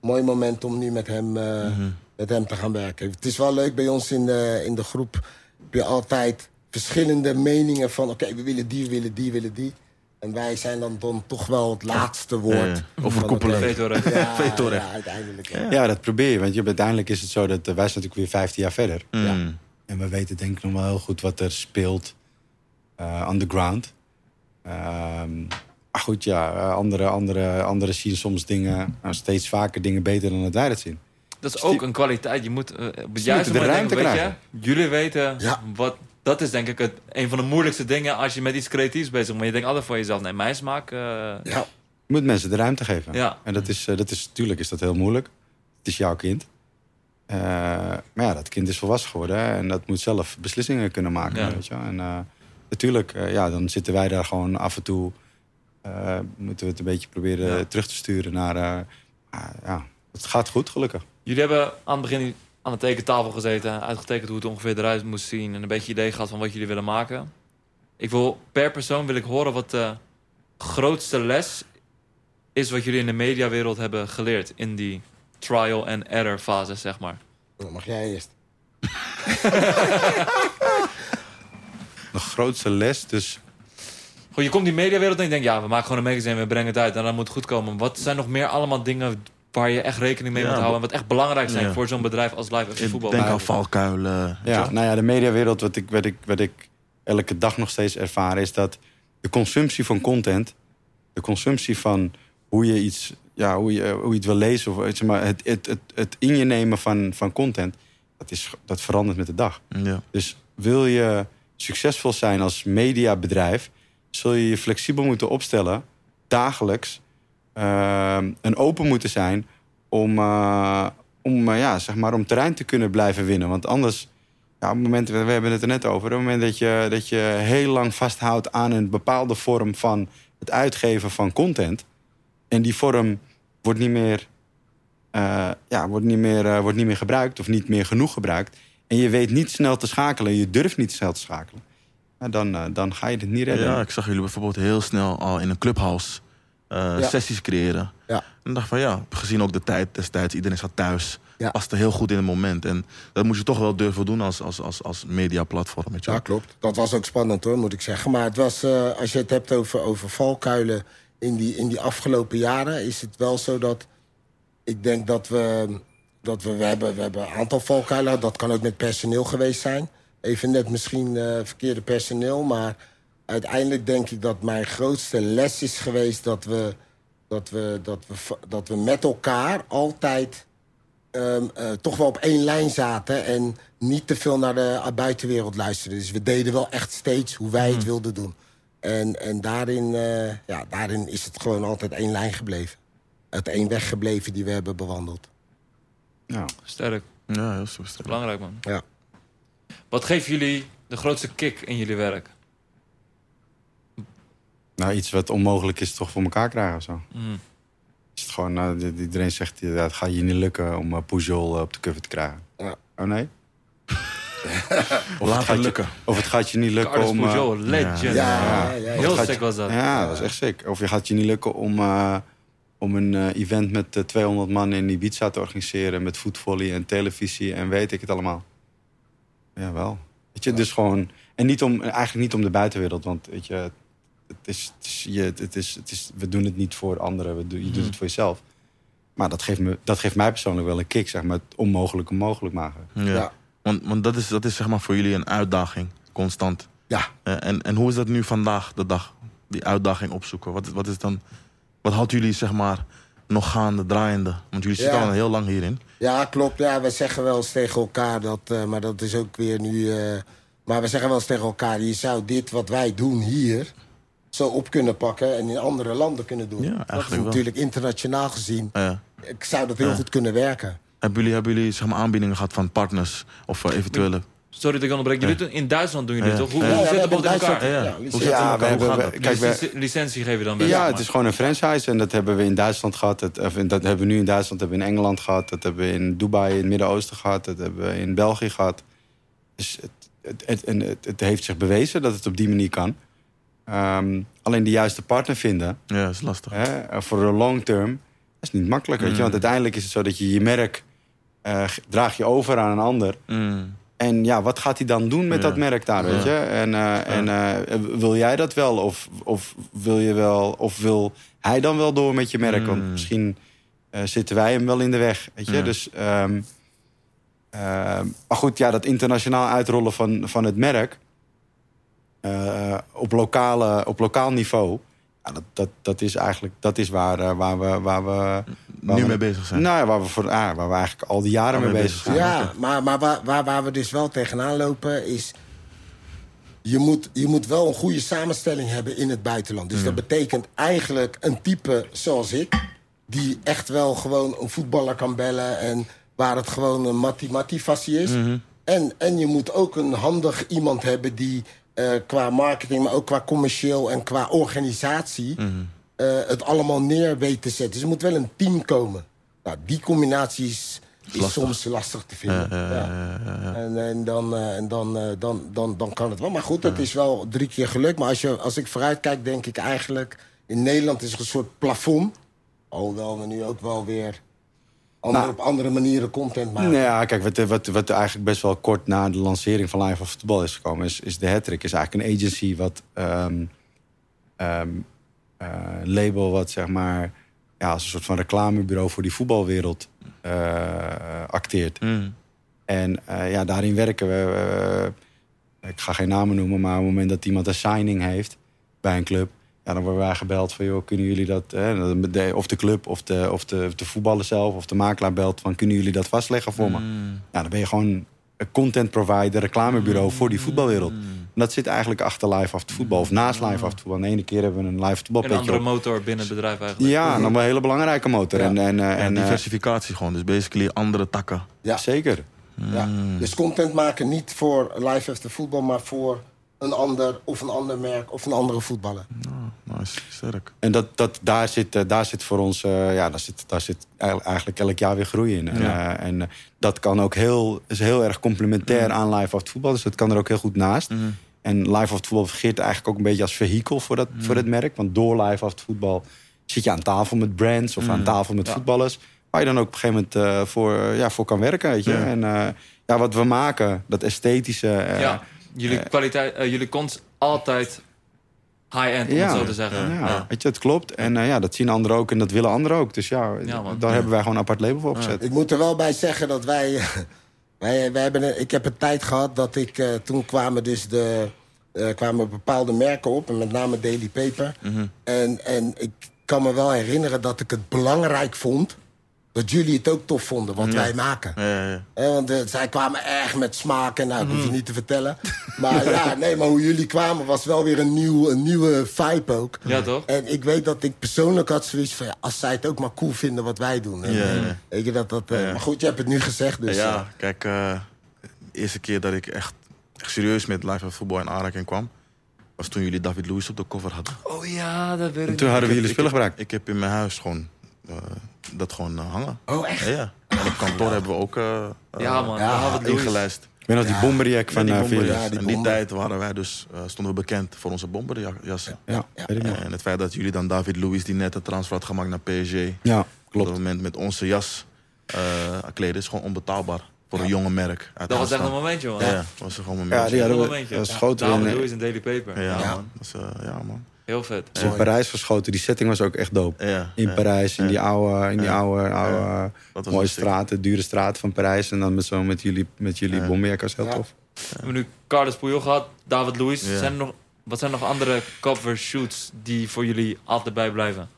Mooi moment om nu met hem, eh, met hem te gaan werken. Het is wel leuk bij ons in de, in de groep. Heb je altijd verschillende meningen van... oké, we willen die, we willen die, we willen die... En wij zijn dan, dan toch wel het laatste woord. Ja, Overkoepelend. oké, Vetorecht. Ja, uiteindelijk. Ja. Ja, dat probeer je. Want je, uiteindelijk is het zo dat eh, wij zijn natuurlijk weer 15 jaar verder. Mm, En we weten denk ik nog wel heel goed wat er speelt eh on the ground. Ehm, maar goed, ja, eh, andere, andere, anderen zien soms dingen, nou, steeds vaker dingen beter dan dat wij dat zien. Dat is ook een kwaliteit. Je moet eh, op het moeten juiste de moment ruimte denken, weet je, krijgen. jullie weten Ja. wat... Dat is denk ik het, een van de moeilijkste dingen als je met iets creatiefs bezig bent. Maar je denkt altijd voor jezelf, nee, mijn smaak... eh, Ja. Je moet mensen de ruimte geven. Ja. En dat is, eh, dat is, natuurlijk is dat heel moeilijk. Het is jouw kind. Maar ja, dat kind is volwassen geworden hè, en dat moet zelf beslissingen kunnen maken. Ja. Weet je? En natuurlijk, ja, dan zitten wij daar gewoon af en toe. moeten we het een beetje proberen terug te sturen naar. ah, ja, het gaat goed, gelukkig. Jullie hebben aan het begin aan de tekentafel gezeten, uitgetekend hoe het ongeveer eruit moest zien en een beetje idee gehad van wat jullie willen maken. Ik wil per persoon wil ik horen wat de grootste les is wat jullie in de mediawereld hebben geleerd in die trial and error fase, zeg maar. Dan mag jij eerst. De grootste les, dus Goed, je komt die mediawereld en je denkt, ja, we maken gewoon een magazine, we brengen het uit en dan moet het goed komen. Wat zijn nog meer allemaal dingen waar je echt rekening mee Ja, moet houden en wat echt belangrijk zijn Ja. voor zo'n bedrijf als Live FC Ik Voetbal? denk Maar- aan valkuilen. Ja, nou ja, de mediawereld, wat ik, wat, ik, wat ik elke dag nog steeds ervaar, is dat de consumptie van content, de consumptie van hoe je iets, ja, hoe je, hoe je het wil lezen, of je, maar het, het, het, het in je nemen van, van content, dat, is, dat verandert met de dag. Ja. Dus wil je succesvol zijn als mediabedrijf, zul je je flexibel moeten opstellen, dagelijks, ehm, en open moeten zijn om, eh, om, eh, ja, zeg maar, om terrein te kunnen blijven winnen. Want anders Ja, op het moment, we hebben het er net over. Op het moment dat je, dat je heel lang vasthoudt aan een bepaalde vorm van het uitgeven van content. En die vorm wordt niet meer, eh, ja, wordt niet meer, wordt niet meer gebruikt of niet meer genoeg gebruikt. En je weet niet snel te schakelen, je durft niet snel te schakelen. Dan, dan ga je het niet redden. Ja, ik zag jullie bijvoorbeeld heel snel al in een clubhouse eh, Ja. sessies creëren. Ja. En dacht van ja, gezien ook de tijd destijds, iedereen zat thuis. Ja. Paste heel goed in het moment. En dat moet je toch wel durven doen als, als, als, als mediaplatform. Ja, klopt. Dat was ook spannend hoor, moet ik zeggen. Maar het was, eh, als je het hebt over, over valkuilen in die, in die afgelopen jaren, is het wel zo dat ik denk dat we. Dat we, we, hebben, we hebben een aantal valkuilen. Dat kan ook met personeel geweest zijn. Even net misschien eh, verkeerde personeel. Maar uiteindelijk denk ik dat mijn grootste les is geweest dat we, dat we, dat we, dat we met elkaar altijd ehm, eh, toch wel op één lijn zaten en niet te veel naar de uh, buitenwereld luisterden. Dus we deden wel echt steeds hoe wij het wilden doen. En, en daarin, eh, ja, daarin is het gewoon altijd één lijn gebleven. Het één weg gebleven die we hebben bewandeld. Ja. Sterk. Ja, heel super sterk. Belangrijk, man. Ja. Wat geeft jullie de grootste kick in jullie werk? Nou, iets wat onmogelijk is, toch voor elkaar krijgen of zo. Mm. Is het gewoon, nou, iedereen zegt, ja, het gaat je niet lukken om uh, Pujol uh, op de cover te krijgen. Ja. Oh nee? of, Laat het gaat het je, lukken. of het gaat je niet lukken Carlos om... uh, Pujol, legend. Ja, Ja. ja, ja, Of Heel sick was dat. Ja, dat was echt sick. Of je gaat je niet lukken om, uh, om een uh, event met uh, 200 man in Ibiza te organiseren... met voetvolley en televisie en weet ik het allemaal. Ja, wel. Weet je, Ja. dus gewoon... En niet om, eigenlijk niet om de buitenwereld, want weet je... Het is, het is, je, het is, het is, we doen het niet voor anderen, we doen, je doet het voor jezelf. Maar dat geeft, me, dat geeft mij persoonlijk wel een kick, zeg maar. Het onmogelijke mogelijk maken. Ja. Ja. Want, want dat, is, dat is zeg maar voor jullie een uitdaging, constant. Ja. Eh, en, en hoe is dat nu vandaag, de dag? Die uitdaging opzoeken. Wat, wat, is dan, wat houdt jullie zeg maar nog gaande, draaiende? Want jullie zitten Ja. al heel lang hierin. Ja, klopt. Ja, we zeggen wel eens tegen elkaar dat, uh, maar dat is ook weer nu. Uh, maar we zeggen wel eens tegen elkaar: je zou dit wat wij doen hier zo op kunnen pakken en in andere landen kunnen doen. Ja, dat is wel. natuurlijk internationaal gezien. Eh, Ik zou dat heel Ja. goed kunnen werken. hebben jullie, hebben jullie zeg maar, aanbiedingen gehad van partners? Of eh, eventuele... Sorry dat ik onderbreek. Jullie in Duitsland doen jullie Ja. toch? Hoe, Ja, hoe zit we het hebben in elkaar? Duitsland- Ja, ja, Hoe Ja, elkaar? we Hoe hebben- dat? Kijk, wij- Licentie, je dan bij. Ja, het is gewoon een franchise. En dat hebben we in Duitsland gehad. Dat, of in- dat hebben we nu in Duitsland, dat hebben we in Engeland gehad. Dat hebben we in Dubai in het Midden-Oosten gehad. Dat hebben we in België gehad. Dus het, het, het, en het, het heeft zich bewezen dat het op die manier kan. Ehm, alleen de juiste partner vinden Ja, dat is lastig. hè, voor de long term is niet makkelijk. Weet je? Mm. Want uiteindelijk is het zo dat je je merk eh, draag je over aan een ander. Mm. En ja, wat gaat hij dan doen met Ja. dat merk daar, weet je? Ja. En, eh, en eh, wil jij dat wel? Of, of wil je wel? Of wil hij dan wel door met je merk? Want Mm. misschien zitten wij hem wel in de weg, weet je? Dus, ehm, ehm, maar goed, ja, dat internationaal uitrollen van, van het merk... eh, op, lokale, op lokaal niveau... Ja, dat, dat, dat is eigenlijk dat is waar, eh, waar we... Waar we waar Nu we- mee bezig zijn. Nou ja, waar we, voor, ah, waar we eigenlijk al die jaren mee mee bezig zijn. Ja, maar, maar waar, waar, waar we dus wel tegenaan lopen is... Je moet, je moet wel een goede samenstelling hebben in het buitenland. Dus dat betekent eigenlijk een type zoals ik... die echt wel gewoon een voetballer kan bellen... en waar het gewoon een mattie-mattie-fassie is. en, en je moet ook een handig iemand hebben die... eh, qua marketing, maar ook qua commercieel en qua organisatie... eh, het allemaal neer weet te zetten. Dus er moet wel een team komen. Nou, die combinatie is, Lastig. soms lastig te vinden. Ja, dan, en dan, eh, dan, dan, dan kan het wel. Maar goed, het is wel drie keer gelukt. Maar als, je, als ik vooruit kijk, denk ik eigenlijk... in Nederland is er een soort plafond. Alhoewel we nu ook wel weer andere, Nou. op andere manieren content maken. Nou ja, kijk, wat, wat, wat eigenlijk best wel kort na de lancering van Live of Football is gekomen, is, is de Hattrick. Is eigenlijk een agency wat ehm, ehm, eh, label wat zeg maar ja, als een soort van reclamebureau voor die voetbalwereld eh, acteert. Mm. En eh, ja, daarin werken we. ik ga geen namen noemen, maar op het moment dat iemand een signing heeft bij een club, ja, dan worden wij gebeld van, joh, kunnen jullie dat, hè, de- of de club of de, of, de, of de voetballer zelf of de makelaar belt van, kunnen jullie dat vastleggen voor me? Mm. Ja, dan ben je gewoon een content provider, reclamebureau voor die voetbalwereld. Mm. En dat zit eigenlijk achter live af voetbal of naast live af voetbal. En de ene keer hebben we een live voetbal Een andere op. motor binnen het bedrijf eigenlijk. Ja, dan een hele belangrijke motor. Ja. En, en, eh, En en, eh, diversificatie gewoon. Dus basically andere takken. Ja. Zeker. Ja. Dus content maken niet voor Live After Voetbal, maar voor een ander of een ander merk of een andere voetballer. Nou, nice, sterk. En dat, dat, daar, zit, eh, daar zit voor ons, eh, ja, daar zit, daar zit eigenlijk eigenlijk elk jaar weer groei in. En, Ja. eh, en dat kan ook heel, is heel erg complementair aan live of voetbal. Dus dat kan er ook heel goed naast. En live of voetbal vergeet eigenlijk ook een beetje als vehikel voor dat, voor het merk. Want door live of voetbal zit je aan tafel met brands of aan tafel met voetballers. Waar je dan ook op een gegeven moment eh, voor, ja, voor kan werken. Weet je? Ja. En eh, ja, wat we maken, dat esthetische. eh, ja, jullie kwaliteit, eh, jullie kont altijd high-end, om Ja. het zo te zeggen. Ja, Ja. weet je, het klopt. En eh, ja, dat zien anderen ook en dat willen anderen ook. Dus ja, daar hebben wij gewoon een apart label voor opgezet. Ik moet er wel bij zeggen dat wij... wij, wij hebben ik heb een tijd gehad dat ik... eh, toen kwamen dus de... eh, kwamen bepaalde merken op, en met name Daily Paper. en, en ik kan me wel herinneren dat ik het belangrijk vond... dat jullie het ook tof vonden, wat wij maken. Ja, ja, want eh, zij kwamen erg met smaak en nou, ik hoef je niet te vertellen. Maar ja, nee, maar hoe jullie kwamen was wel weer een, nieuw, een nieuwe vibe ook. Ja, toch? En ik weet dat ik persoonlijk had zoiets van... Ja, als zij het ook maar cool vinden wat wij doen. En, Ja, ja. Weet je dat dat... eh, Ja. Maar goed, je hebt het nu gezegd, dus... ja, eh, kijk, eh, de eerste keer dat ik echt, echt serieus met live voetbal in aanraking kwam... was toen jullie David Lewis op de cover hadden. Oh ja, dat weet En toen hadden we jullie spullen ik- gebruikt. Ik heb in mijn huis gewoon dat gewoon eh, hangen. Oh, echt? Ja, ja. En op kantoor hebben we ook eh Ja, man. Ja, daar hadden we het ingelijst. Ik weet nog die bomberjack Van die eh bomber, Philips. ja, die in die tijd waren wij dus, eh, stonden we bekend voor onze bomberjassen. Ja, nog. En het feit dat jullie dan David Lewis, die net de transfer had gemaakt naar PSG... Ja, op klopt. dat moment met onze jas eh kleden, is gewoon onbetaalbaar. Voor een jonge merk. uit Dat was echt een momentje, man. Ja, ja, was gewoon een Ja, moment. die Een hadden we, momentje. dat Ja, David in, Lewis en Daily Paper. Ja, Ja. man. Dat is, eh, ja, man. Heel vet. is in Parijs geschoten. Die setting was ook echt dope. Ja, In ja. Parijs, in die oude, in die Ja. oude, oude mooie straten, dure straat van Parijs. En dan met, zo met jullie, met jullie heel Ja. tof. We hebben nu Carlos Puyol gehad, David Luiz. Ja. Zijn er nog, wat zijn nog andere cover shoots die voor jullie altijd bijblijven?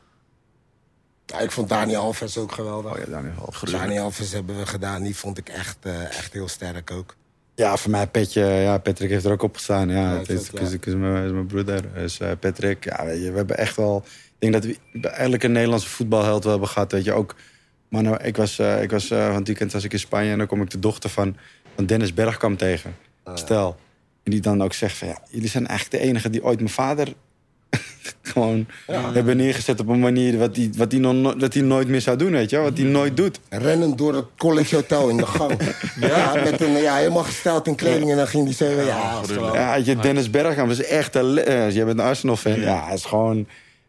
Ja, ik vond Dani Alves ook geweldig. Oh ja, Daniel Half. Dani Alves hebben we gedaan. Die vond ik echt, eh, echt heel sterk ook. Ja, voor mij Petje. Ja, Patrick heeft er ook op gestaan. Ja, Ja, het is, het is, ja. het is mijn, is mijn broeder. Dus eh, Patrick, ja, weet je, we hebben echt wel... Ik denk dat we eigenlijk een Nederlandse voetbalheld wel hebben gehad. Weet je, ook... Maar nou, ik was, eh, ik was eh, van het weekend was ik in Spanje... en dan kom ik de dochter van, van Dennis Bergkamp tegen. Stel. En die dan ook zegt van... Ja, jullie zijn eigenlijk de enige die ooit mijn vader... gewoon hebben neergezet op een manier... wat hij wat die nog no- dat hij nooit meer zou doen, weet je? Wat hij nooit doet. Rennend door het College Hotel in de gang. ja, met een, ja, helemaal gesteld in kleding. En dan ging die zo... Ja, dat. Ja, weet je, Dennis Bergkamp is echt een... eh, Jij bent een Arsenal-fan. Ja, hij is gewoon...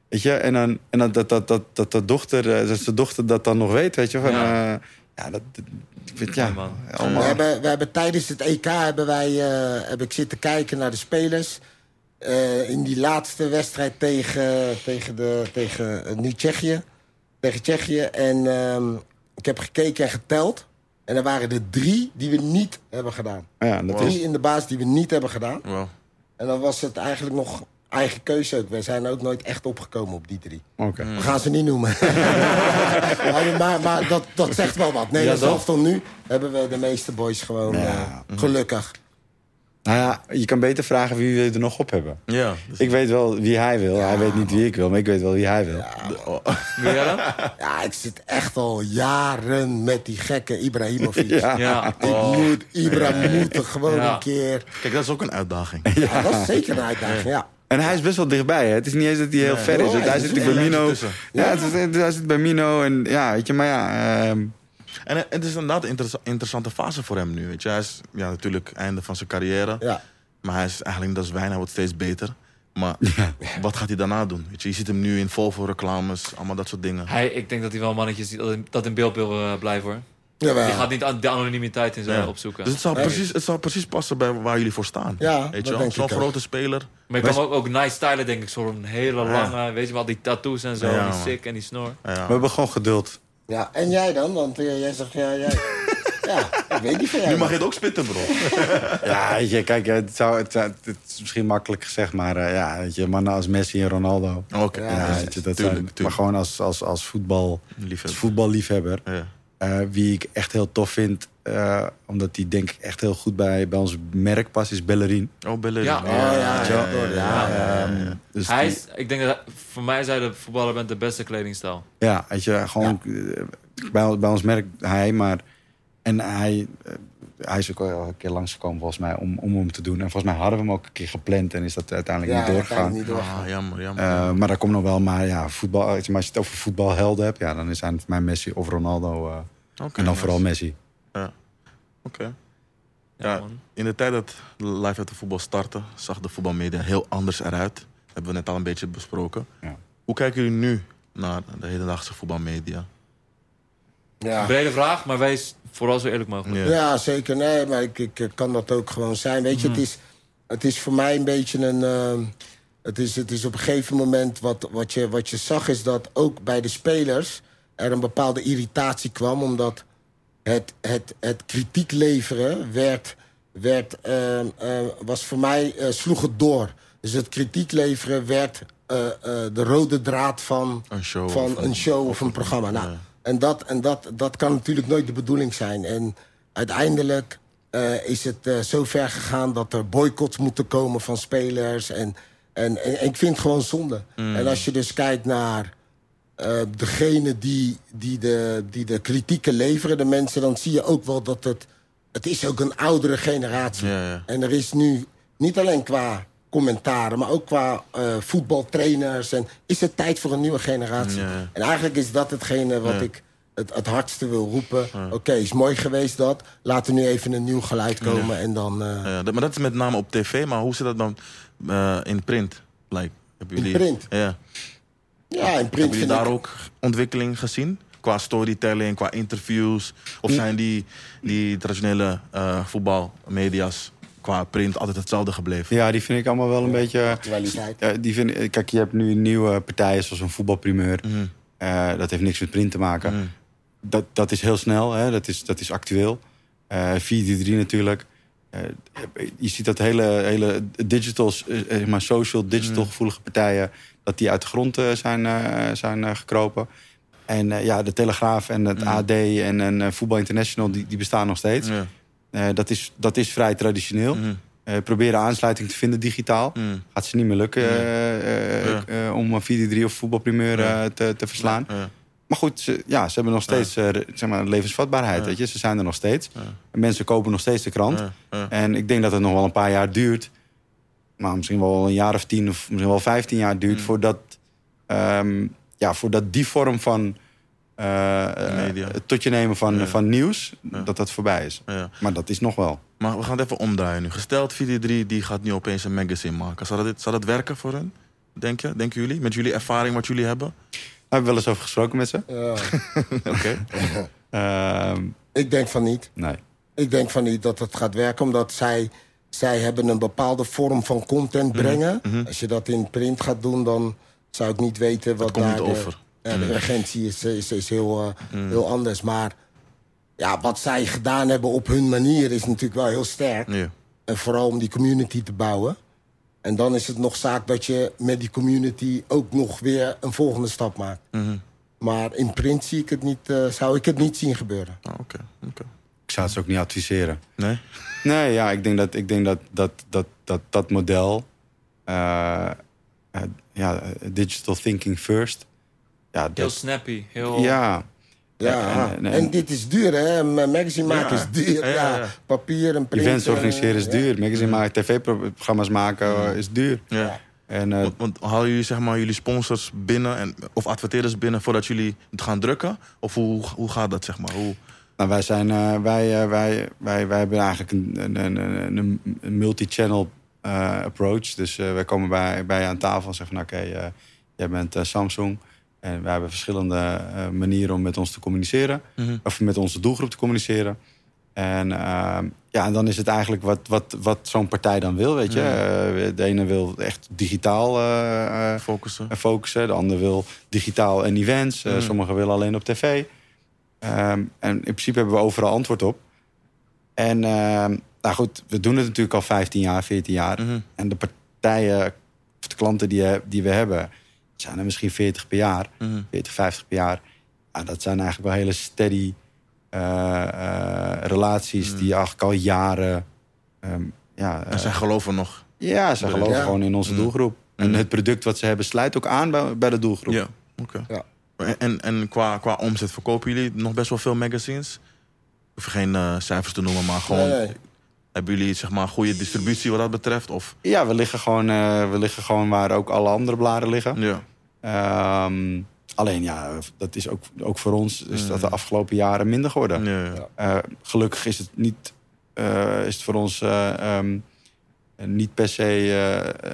Weet je, en dan, en dan dat, dat, dat, dat de dochter, eh, dat zijn dochter dat dan nog weet, weet je. Van, Ja. ja. ja, dat, dat- ik vind, ja, Ja, man. We hebben, we hebben tijdens het EK hebben wij, eh, heb ik zitten kijken naar de spelers. Eh, in die laatste wedstrijd tegen, tegen, de, tegen eh, nu Tsjechië. Tegen Tsjechië. En ehm, ik heb gekeken en geteld. En er waren er drie die we niet hebben gedaan. ja, dat Drie is, in de baas die we niet hebben gedaan. Wow. En dan was het eigenlijk nog eigen keuze ook. Wij zijn ook nooit echt opgekomen op die drie. oké. We gaan ze niet noemen. maar maar, maar dat, dat zegt wel wat. Nee, Ja, zelfs tot nu hebben we de meeste boys gewoon Ja. eh, gelukkig. Nou ja, je kan beter vragen wie we er nog op hebben. Ja. dus- Ik weet wel wie hij wil. hij weet niet wie ik wil, maar ik weet wel wie hij wil. de- oh, dat? Ja, ik zit echt al jaren met die gekke Ibrahimovic. Ja. Ja. Ik moet, Ibra moet er gewoon Ja. een keer. Kijk, dat is ook een uitdaging. Ja, dat is zeker een uitdaging, ja. En hij is best wel dichtbij. Hè? Het is niet eens dat hij heel ver is. Oh, hij hij zit bij Mino. Ja, het is- hij zit bij Mino. En ja, weet je, maar ja... ehm, En het is inderdaad een interessa- interessante fase voor hem nu. Weet je. Hij is ja, natuurlijk einde van zijn carrière. ja. Maar hij is eigenlijk, dat is wijn, hij wordt steeds beter. Maar wat gaat hij daarna doen? Weet je, je ziet hem nu in Volvo-reclames, allemaal dat soort dingen. Hij, ik denk dat hij wel mannetjes dat in, dat in beeld wil eh, blijven hoor. Jawel. Die gaat niet aan- de anonimiteit in zijn Ja. opzoeken. Dus het zal, Nee. precies, het zal precies passen bij waar jullie voor staan. Ja, weet je Zo'n grote speler. maar je kan ook, ook nice stylen denk ik. Zo'n hele Ja. lange, weet je wel, die tattoos en zo. Ja, en die sick en die snor. we Ja. hebben gewoon geduld. Ja. En jij dan? Want eh, jij zegt, ja, jij... ja, ik weet niet van jou. Nu mag je het ook spitten, bro. Ja, weet je, kijk, het, zou, het, zou- het is misschien makkelijk gezegd, maar eh, ja, weet je, mannen als Messi en Ronaldo. Oké, Ja, Ja, dat tuurlijk, zijn, maar gewoon als, als, als, voetbal, als voetballiefhebber, Ja. Eh, wie ik echt heel tof vind, eh, omdat die denk ik echt heel goed bij, bij ons merk past, is Bellerin. Oh, Bellerin. Ja. Oh, ja, ja, Ja, ja, ja. Ehm, dus Hij die- is, ik denk dat voor mij zei de voetballer bent de beste kledingstijl. ja, weet je, gewoon eh, bij, bij ons merk hij, maar En hij, hij is ook al een keer langsgekomen volgens mij om, om hem te doen. En volgens mij hadden we hem ook een keer gepland en is dat uiteindelijk Ja, niet doorgegaan. niet doorgegaan. Ah, jammer, jammer. Eh, maar daar komt nog wel, maar ja, voetbal, als je het over voetbalhelden hebt, ja, dan zijn het voor mij Messi of Ronaldo. eh, Oké, en dan nice. vooral Messi. Oké. Ja, Ja. man. In de tijd dat Live uit de voetbal startte, zag de voetbalmedia heel anders eruit. Dat hebben we net al een beetje besproken. Ja. Hoe kijken jullie nu naar de hedendaagse voetbalmedia? Ja. Brede vraag, maar wees vooral zo eerlijk mogelijk. Ja. Ja, zeker. Nee, maar ik, ik kan dat ook gewoon zijn. Weet Mhm. je, het, is, het is voor mij een beetje een... ehm, het, is, het is op een gegeven moment... Wat, wat, je, wat je zag is dat ook bij de spelers... er een bepaalde irritatie kwam. Omdat het, het, het kritiek leveren werd... werd ehm, eh, was voor mij... eh, sloeg het door. Dus het kritiek leveren werd eh, eh, de rode draad van Een show van of een show of een programma. Nou, Ja. En, dat, en dat, dat kan natuurlijk nooit de bedoeling zijn. En uiteindelijk eh, is het eh, zo ver gegaan dat er boycotts moeten komen van spelers. En, en, en, ik vind het gewoon zonde. Mm. En als je dus kijkt naar eh degene die, die, de, die de kritieken leveren, de mensen, dan zie je ook wel dat het. Het is ook een oudere generatie. Ja, ja. En er is nu niet alleen qua commentaren, maar ook qua eh, voetbaltrainers. En is het tijd voor een nieuwe generatie? Ja. En eigenlijk is dat hetgene wat ik het, het hardste wil roepen. Oké, is mooi geweest dat. Laat er nu even een nieuw geluid komen en dan... eh, Ja, maar dat is met name op tv, maar hoe zit dat dan in print? Like, hebben In jullie, print? Ja. Ja, in print Hebben jullie daar ik- ook ontwikkeling gezien? Qua storytelling, qua interviews? Of zijn die, die traditionele eh, voetbalmedia's qua print altijd hetzelfde gebleven? Ja, die vind ik allemaal wel een beetje... Actualiteit. Die vind, kijk, je hebt nu nieuwe partijen zoals een voetbalprimeur. Mhm. Eh, dat heeft niks met print te maken. Mhm. Dat, dat is heel snel, hè? Dat, is, dat is actueel. Eh 4-3 natuurlijk. Eh, je ziet dat hele, hele digital, eh, zeg maar social, digital Mhm. gevoelige partijen... dat die uit de grond eh, zijn, eh, zijn eh, gekropen. En eh, ja, de Telegraaf en het Mhm. AD en, en eh, Voetbal International... Die, die bestaan nog steeds. Ja. Eh, dat, is, dat is vrij traditioneel. Eh, proberen aansluiting te vinden digitaal. Gaat ze niet meer lukken eh, eh, eh, om een 4-3 of voetbalprimeur eh, te, te verslaan. Ja. Maar goed, ze, ja, ze hebben nog steeds eh, zeg maar, levensvatbaarheid. Ja. Weet je? Ze zijn er nog steeds. Ja. En mensen kopen nog steeds de krant. En ik denk dat het nog wel een paar jaar duurt. Maar misschien wel een jaar of tien of misschien wel vijftien jaar duurt... Mm. Voordat, ehm, ja, voordat die vorm van eh, Media. het tot je nemen van, van nieuws... Dat dat voorbij is. Maar dat is nog wel. Maar we gaan het even omdraaien nu. Gesteld, Video 3 die gaat nu opeens een magazine maken. Zou dat, zou dat werken voor hun? Denk je? Denken jullie? Met jullie ervaring wat jullie hebben? Hebben we wel eens over gesproken met ze. Ja. Oké. Ehm, ik denk van niet. nee. Ik denk van niet dat het gaat werken, omdat zij, zij hebben een bepaalde vorm van content Mhm, brengen. Als je dat in print gaat doen, dan zou ik niet weten wat daar niet de, over. Mhm. Ja, de urgentie is, is, is heel, eh, heel anders. Maar ja, wat zij gedaan hebben op hun manier is natuurlijk wel heel sterk. Ja. En vooral om die community te bouwen. En dan is het nog zaak dat je met die community ook nog weer een volgende stap maakt. Mhm. Maar in print zie ik het niet, eh, zou ik het niet zien gebeuren. Ah, Oké. Oké. Ik zou het ze ook niet adviseren. Nee? Nee, ja, ik denk dat ik denk dat, dat, dat, dat, dat model... eh, eh, ja, digital thinking first. Ja, Heel dat, snappy. Heel... ja, Ja, en- en, en- dit is duur, hè? Een magazine maken Ja. is duur. Ja, Ja, ja, ja. Papier en print. events organiseren is ja. duur. Magazine maken, tv-programma's maken is duur. Ja. En eh, Want, want halen jullie zeg maar jullie sponsors binnen en, of adverteerders binnen voordat jullie het gaan drukken? Of hoe, hoe gaat dat zeg maar? Hoe, nou, wij, zijn, eh, wij, eh, wij, wij, wij hebben eigenlijk een, een, een, een, een multi-channel eh, approach. Dus eh, wij komen bij, bij je aan tafel en zeggen van... oké, eh, jij bent Samsung... En wij hebben verschillende eh, manieren om met ons te communiceren. Mhm. Of met onze doelgroep te communiceren. En, ehm, ja, en dan is het eigenlijk wat, wat, wat zo'n partij dan wil, weet je. Eh, de ene wil echt digitaal eh, focussen? focussen. De ander wil digitaal en events. Mhm. Sommigen willen alleen op tv. Ehm, en in principe hebben we overal antwoord op. En ehm, nou goed, we doen het natuurlijk al 15 jaar, 14 jaar. Mhm. En de partijen, of de klanten die, die we hebben... zijn er misschien 40 per jaar. Mhm. 40, 50 per jaar. Ja, dat zijn eigenlijk wel hele steady eh, eh, relaties Mm. die eigenlijk al jaren. ehm, ja, En eh, zij geloven nog. ja, ze geloven Ja. gewoon in onze Mm. doelgroep. En Mm. het product wat ze hebben sluit ook aan bij, bij de doelgroep. Ja, oké. Ja. En, en qua, qua omzet verkopen jullie nog best wel veel magazines? hoef je geen eh, cijfers te noemen, maar gewoon... Nee, nee. Hebben jullie zeg maar goede distributie wat dat betreft? Of, Ja, we liggen, gewoon, eh, we liggen gewoon waar ook alle andere bladen liggen. ja. Ehm, alleen ja, dat is ook, ook voor ons is dat de afgelopen jaren minder geworden. Ja. Eh, gelukkig is het niet eh, is het voor ons eh, ehm, niet per se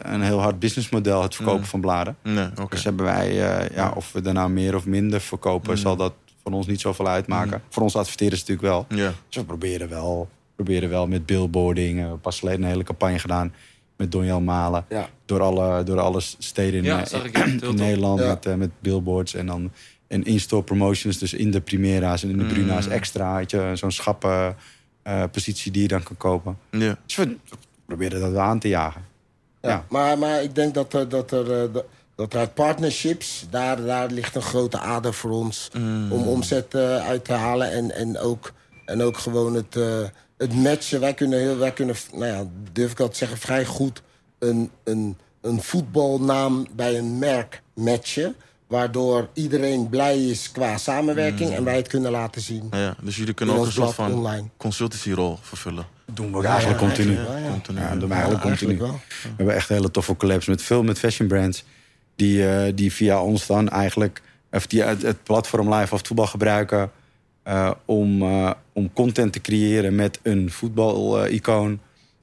een heel hard businessmodel, het verkopen Mm. van bladen. Nee. Dus hebben wij, ja, of we er nou meer of minder verkopen, Mm. zal dat voor ons niet zoveel uitmaken. Voor ons adverteren ze natuurlijk wel. Ja. Dus we proberen wel, proberen wel met billboarding. eh, We hebben pas geleden een hele campagne gedaan met Donjel Malen. Ja. Door, alle, door alle steden in, Ja, eh, in. Nederland Ja. met, eh, met billboards. En dan en in-store promotions, dus in de Primera's en in de Mm. Bruna's extra. weet je, Zo'n schappen eh, positie die je dan kan kopen. Ja. Dus we proberen dat wel aan te jagen. Ja, Ja. Maar, maar ik denk dat er, dat er, dat- er uit partnerships, daar, daar ligt een grote ader voor ons. Mm. Om omzet uit te halen en, en, ook, en ook gewoon het, eh, het matchen. Wij kunnen, heel, wij kunnen nou ja, durf ik al te zeggen, vrij goed een, een, een voetbalnaam bij een merk matchen. Waardoor iedereen blij is qua samenwerking en wij het kunnen laten zien. Ja, dus jullie kunnen ook een soort van online. consultancyrol vervullen. Dat doen we eigenlijk ja, continu. eigenlijk wel, ja. Continu. Ja, doen we Ja, eigenlijk continu. eigenlijk wel. We hebben echt hele toffe collabs met veel met fashion brands. Die, eh, die via ons dan eigenlijk... Of die het, het platform Live of Voetbal gebruiken... eh, om, eh, om content te creëren met een voetbal-icoon...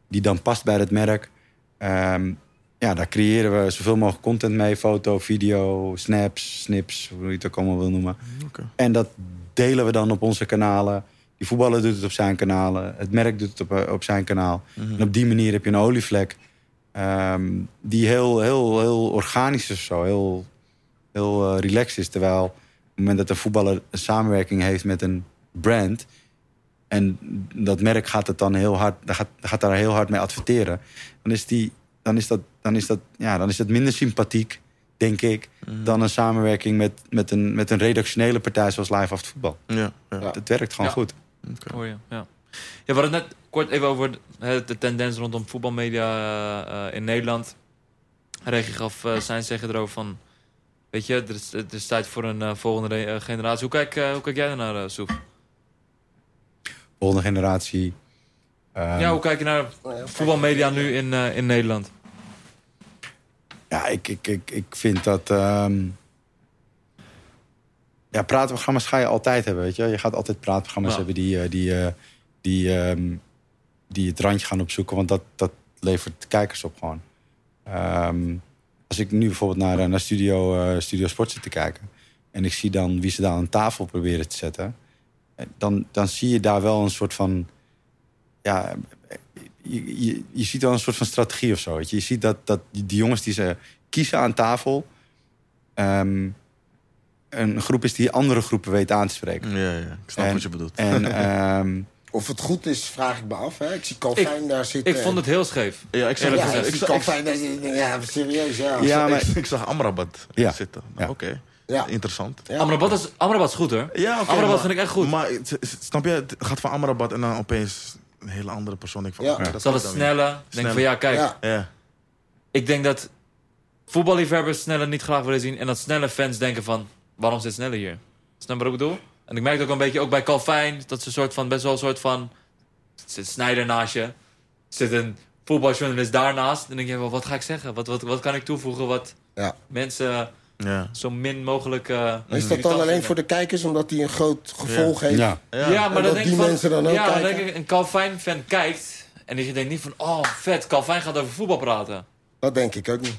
die dan past bij het merk. Ehm, ja, daar creëren we zoveel mogelijk content mee. Foto, video, snaps, snips, hoe je het ook allemaal wil noemen. Oké. En dat delen we dan op onze kanalen. Die voetballer doet het op zijn kanalen. Het merk doet het op, eh, op zijn kanaal. En op die manier heb je een olievlek. ehm, die heel, heel, heel organisch is of zo. Heel, heel relaxed is. Terwijl het moment dat een voetballer een samenwerking heeft met een brand... en dat merk gaat, het dan heel hard, gaat, gaat daar heel hard mee adverteren... dan is, die, dan is, dat, dan is, dat, ja, dan is dat minder sympathiek, denk ik... dan een samenwerking met, met, een, met een redactionele partij zoals Live After Voetbal. Ja, ja. Ja. Het werkt gewoon Ja. goed. Oké. Hoor je, ja. Ja, we hadden het net kort even over de, de tendens rondom voetbalmedia eh, eh, in Nederland. Regie gaf eh, zijn zeggen erover van... Weet je, het is, tijd voor een eh, volgende eh, generatie. Hoe kijk, eh, hoe kijk jij daarnaar, uh, Soef? Volgende generatie. ehm, ja, hoe kijk je naar voetbalmedia nu in, in Nederland? Ja, ik, ik, ik, ik vind dat. ehm, ja, praatprogramma's ga je altijd hebben, weet je. Je gaat altijd praatprogramma's hebben die, die, die, ehm, die het randje gaan opzoeken, want dat, dat levert kijkers op gewoon. Ehm, als ik nu bijvoorbeeld naar, eh, naar Studio, eh, Studio Sport zit te kijken en ik zie dan wie ze daar aan tafel proberen te zetten, eh, dan, dan zie je daar wel een soort van. Ja, je, je, je ziet wel een soort van strategie of zo. Weet je. je ziet dat, dat die, jongens die ze kiezen aan tafel... ehm, een groep is die andere groepen weet aan te spreken. Ja, ja, ik snap En- wat je bedoelt. En ehm, Of het goed is, vraag ik me af. Hè. Ik zie Calvin daar zitten. Ik vond het heel scheef. ja, ik zag, Ja, ik zie Calvin daar zitten. Ja, serieus, ja. Ja, ik, maar- ik zag Amrabat Ja. zitten. Ja. Nou, Oké, Ja. interessant. Ja. Amrabat is, Amrabat is goed, hoor. Ja, Amrabat maar- vind ik echt goed. Maar snap je, het gaat van Amrabat en dan opeens een hele andere persoon. Ik van, Ja. oké, dat Zal het sneller? Denk van ja, kijk. Ja. Ja, Ik denk dat voetballiefhebbers sneller niet graag willen zien. En dat snelle fans denken van, waarom zit sneller hier? Snap je wat ik bedoel? En ik merk ook een beetje ook bij Calvin. Dat ze een soort van, best wel een soort van... er Zit Snijder naast je. Er Zit een voetbaljournalist daarnaast. Dan denk je, wel, wat ga ik zeggen? Wat, wat, wat kan ik toevoegen wat Ja. mensen ja. zo min mogelijk... eh, is dat dan alleen vinden? voor de kijkers, omdat hij een groot gevolg heeft? ja, Ja, Ja. maar En dan dat denk die ik van, mensen dan ook ja, kijken? denk ik, een Calvin-fan kijkt... En die denkt niet van, oh vet, Calvin gaat over voetbal praten. Dat denk ik ook niet.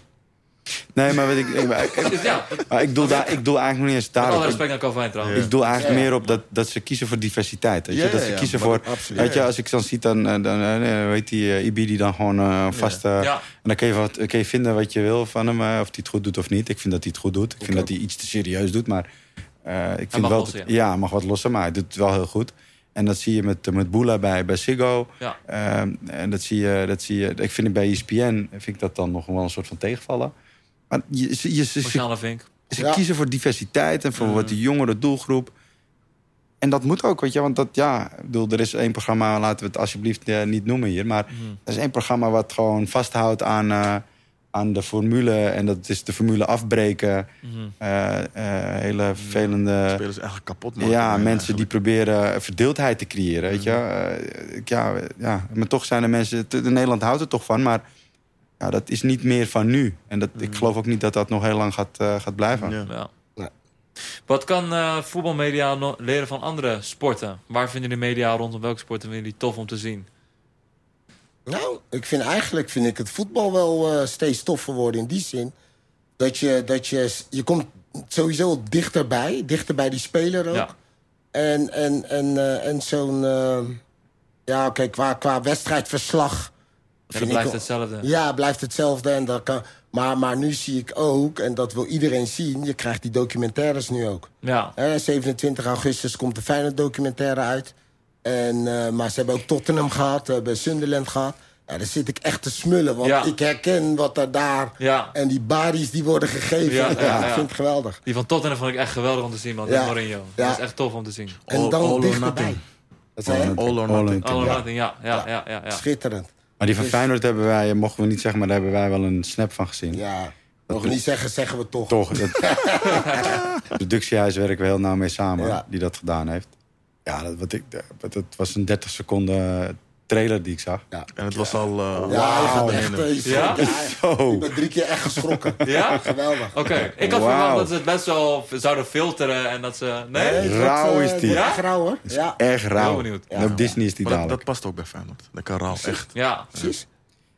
Nee, maar weet ik, ik, ik, Dus ja, maar ik, doe daar, ik doe eigenlijk nog niet eens alle. Ik, respect naar Calvin trouwens. ik doe eigenlijk Ja. meer op dat, dat ze kiezen voor diversiteit. Weet je? Ja, dat ze kiezen voor. absoluut. Weet je, als ik dan zie, dan, dan, dan eh, weet die uh, Ibi die dan gewoon eh, vast. eh, Ja. En dan kun je, wat, kun je vinden wat je wil van hem, eh, of hij het goed doet of niet. Ik vind dat hij het goed doet. Ik vind dat hij iets te serieus doet, maar eh, ik vind mag wel. lossen, dat- ja. mag wat lossen, maar hij doet het wel heel goed. En dat zie je met, eh, met Boela bij, bij Siggo. Ja. Ehm, en dat zie, je, dat zie je. Ik vind het bij ESPN vind ik dat dan nog wel een soort van tegenvallen. Maar je, je, je, ze, Marciana Vink. ze Ja. kiezen voor diversiteit en voor Mhm. wat die jongere doelgroep. En dat moet ook, weet je, want dat, ja, ik bedoel, er is één programma, laten we het alsjeblieft eh, niet noemen hier, maar Mhm. er is één programma wat gewoon vasthoudt aan, eh, aan de formule. En dat is de formule afbreken. Mhm. Eh, eh, hele vervelende... Spelers eigenlijk kapot maken. Ja, mensen die proberen verdeeldheid te creëren, weet je. Eh, ik- ja, ja, maar toch zijn er mensen... t- Nederland houdt er toch van, maar ja, dat is niet meer van nu. En dat, ik geloof ook niet dat dat nog heel lang gaat, eh, gaat blijven. Ja. Ja. Wat kan eh, voetbalmedia no- leren van andere sporten? Waar vinden de media rondom welke sporten vinden jullie tof om te zien? Nou, ik vind eigenlijk vind ik het voetbal wel eh, steeds toffer worden in die zin. Dat je, dat je, je komt sowieso dichterbij, dichter bij die speler ook. Ja. En, en, en, eh, en zo'n, eh, ja oké, qua, qua wedstrijdverslag. En dat ik blijft hetzelfde. Ja, blijft hetzelfde. En dat kan, maar, maar nu zie ik ook, en dat wil iedereen zien, je krijgt die documentaires nu ook. Ja. Hè, 27 augustus komt de Feyenoord documentaire uit. En, eh, maar ze hebben ook Tottenham gehad, ze hebben Sunderland gehad. Ja, daar zit ik echt te smullen, want Ja. ik herken wat er daar... Ja. En die baries die worden gegeven. Ja, Ja, ja, ja. ik vind het geweldig. Die van Tottenham vond ik echt geweldig om te zien, man. Ja. Mourinho. Ja. Dat is echt tof om te zien. En All- dan all dichterbij. All All or nothing. All or nothing. Ja, ja, ja, ja. Schitterend. Maar die van Dus- Feyenoord hebben wij, mochten we niet zeggen... maar daar hebben wij wel een snap van gezien. Ja, mogen we niet zeggen, zeggen we toch. Toch, dat productiehuis werken we heel nauw mee samen, Ja. die dat gedaan heeft. Ja, dat, wat ik, dat, dat was een 30 seconden trailer die ik zag. Ja, En het was al... eh, ja Wauw. echt... Ja? schrikt. Ja, Zo. Ik ben drie keer echt geschrokken. Ja? Geweldig. Oké, ik had verwacht dat ze het best wel zouden filteren en dat ze... Nee? Rauw eh, is die. Ja? echt rauw, hoor. Ja, Erg rauw. Heel benieuwd. En op Disney is die maar dat, dadelijk. dat past ook bij Feyenoord. Lekker rauw, echt. Ja. precies.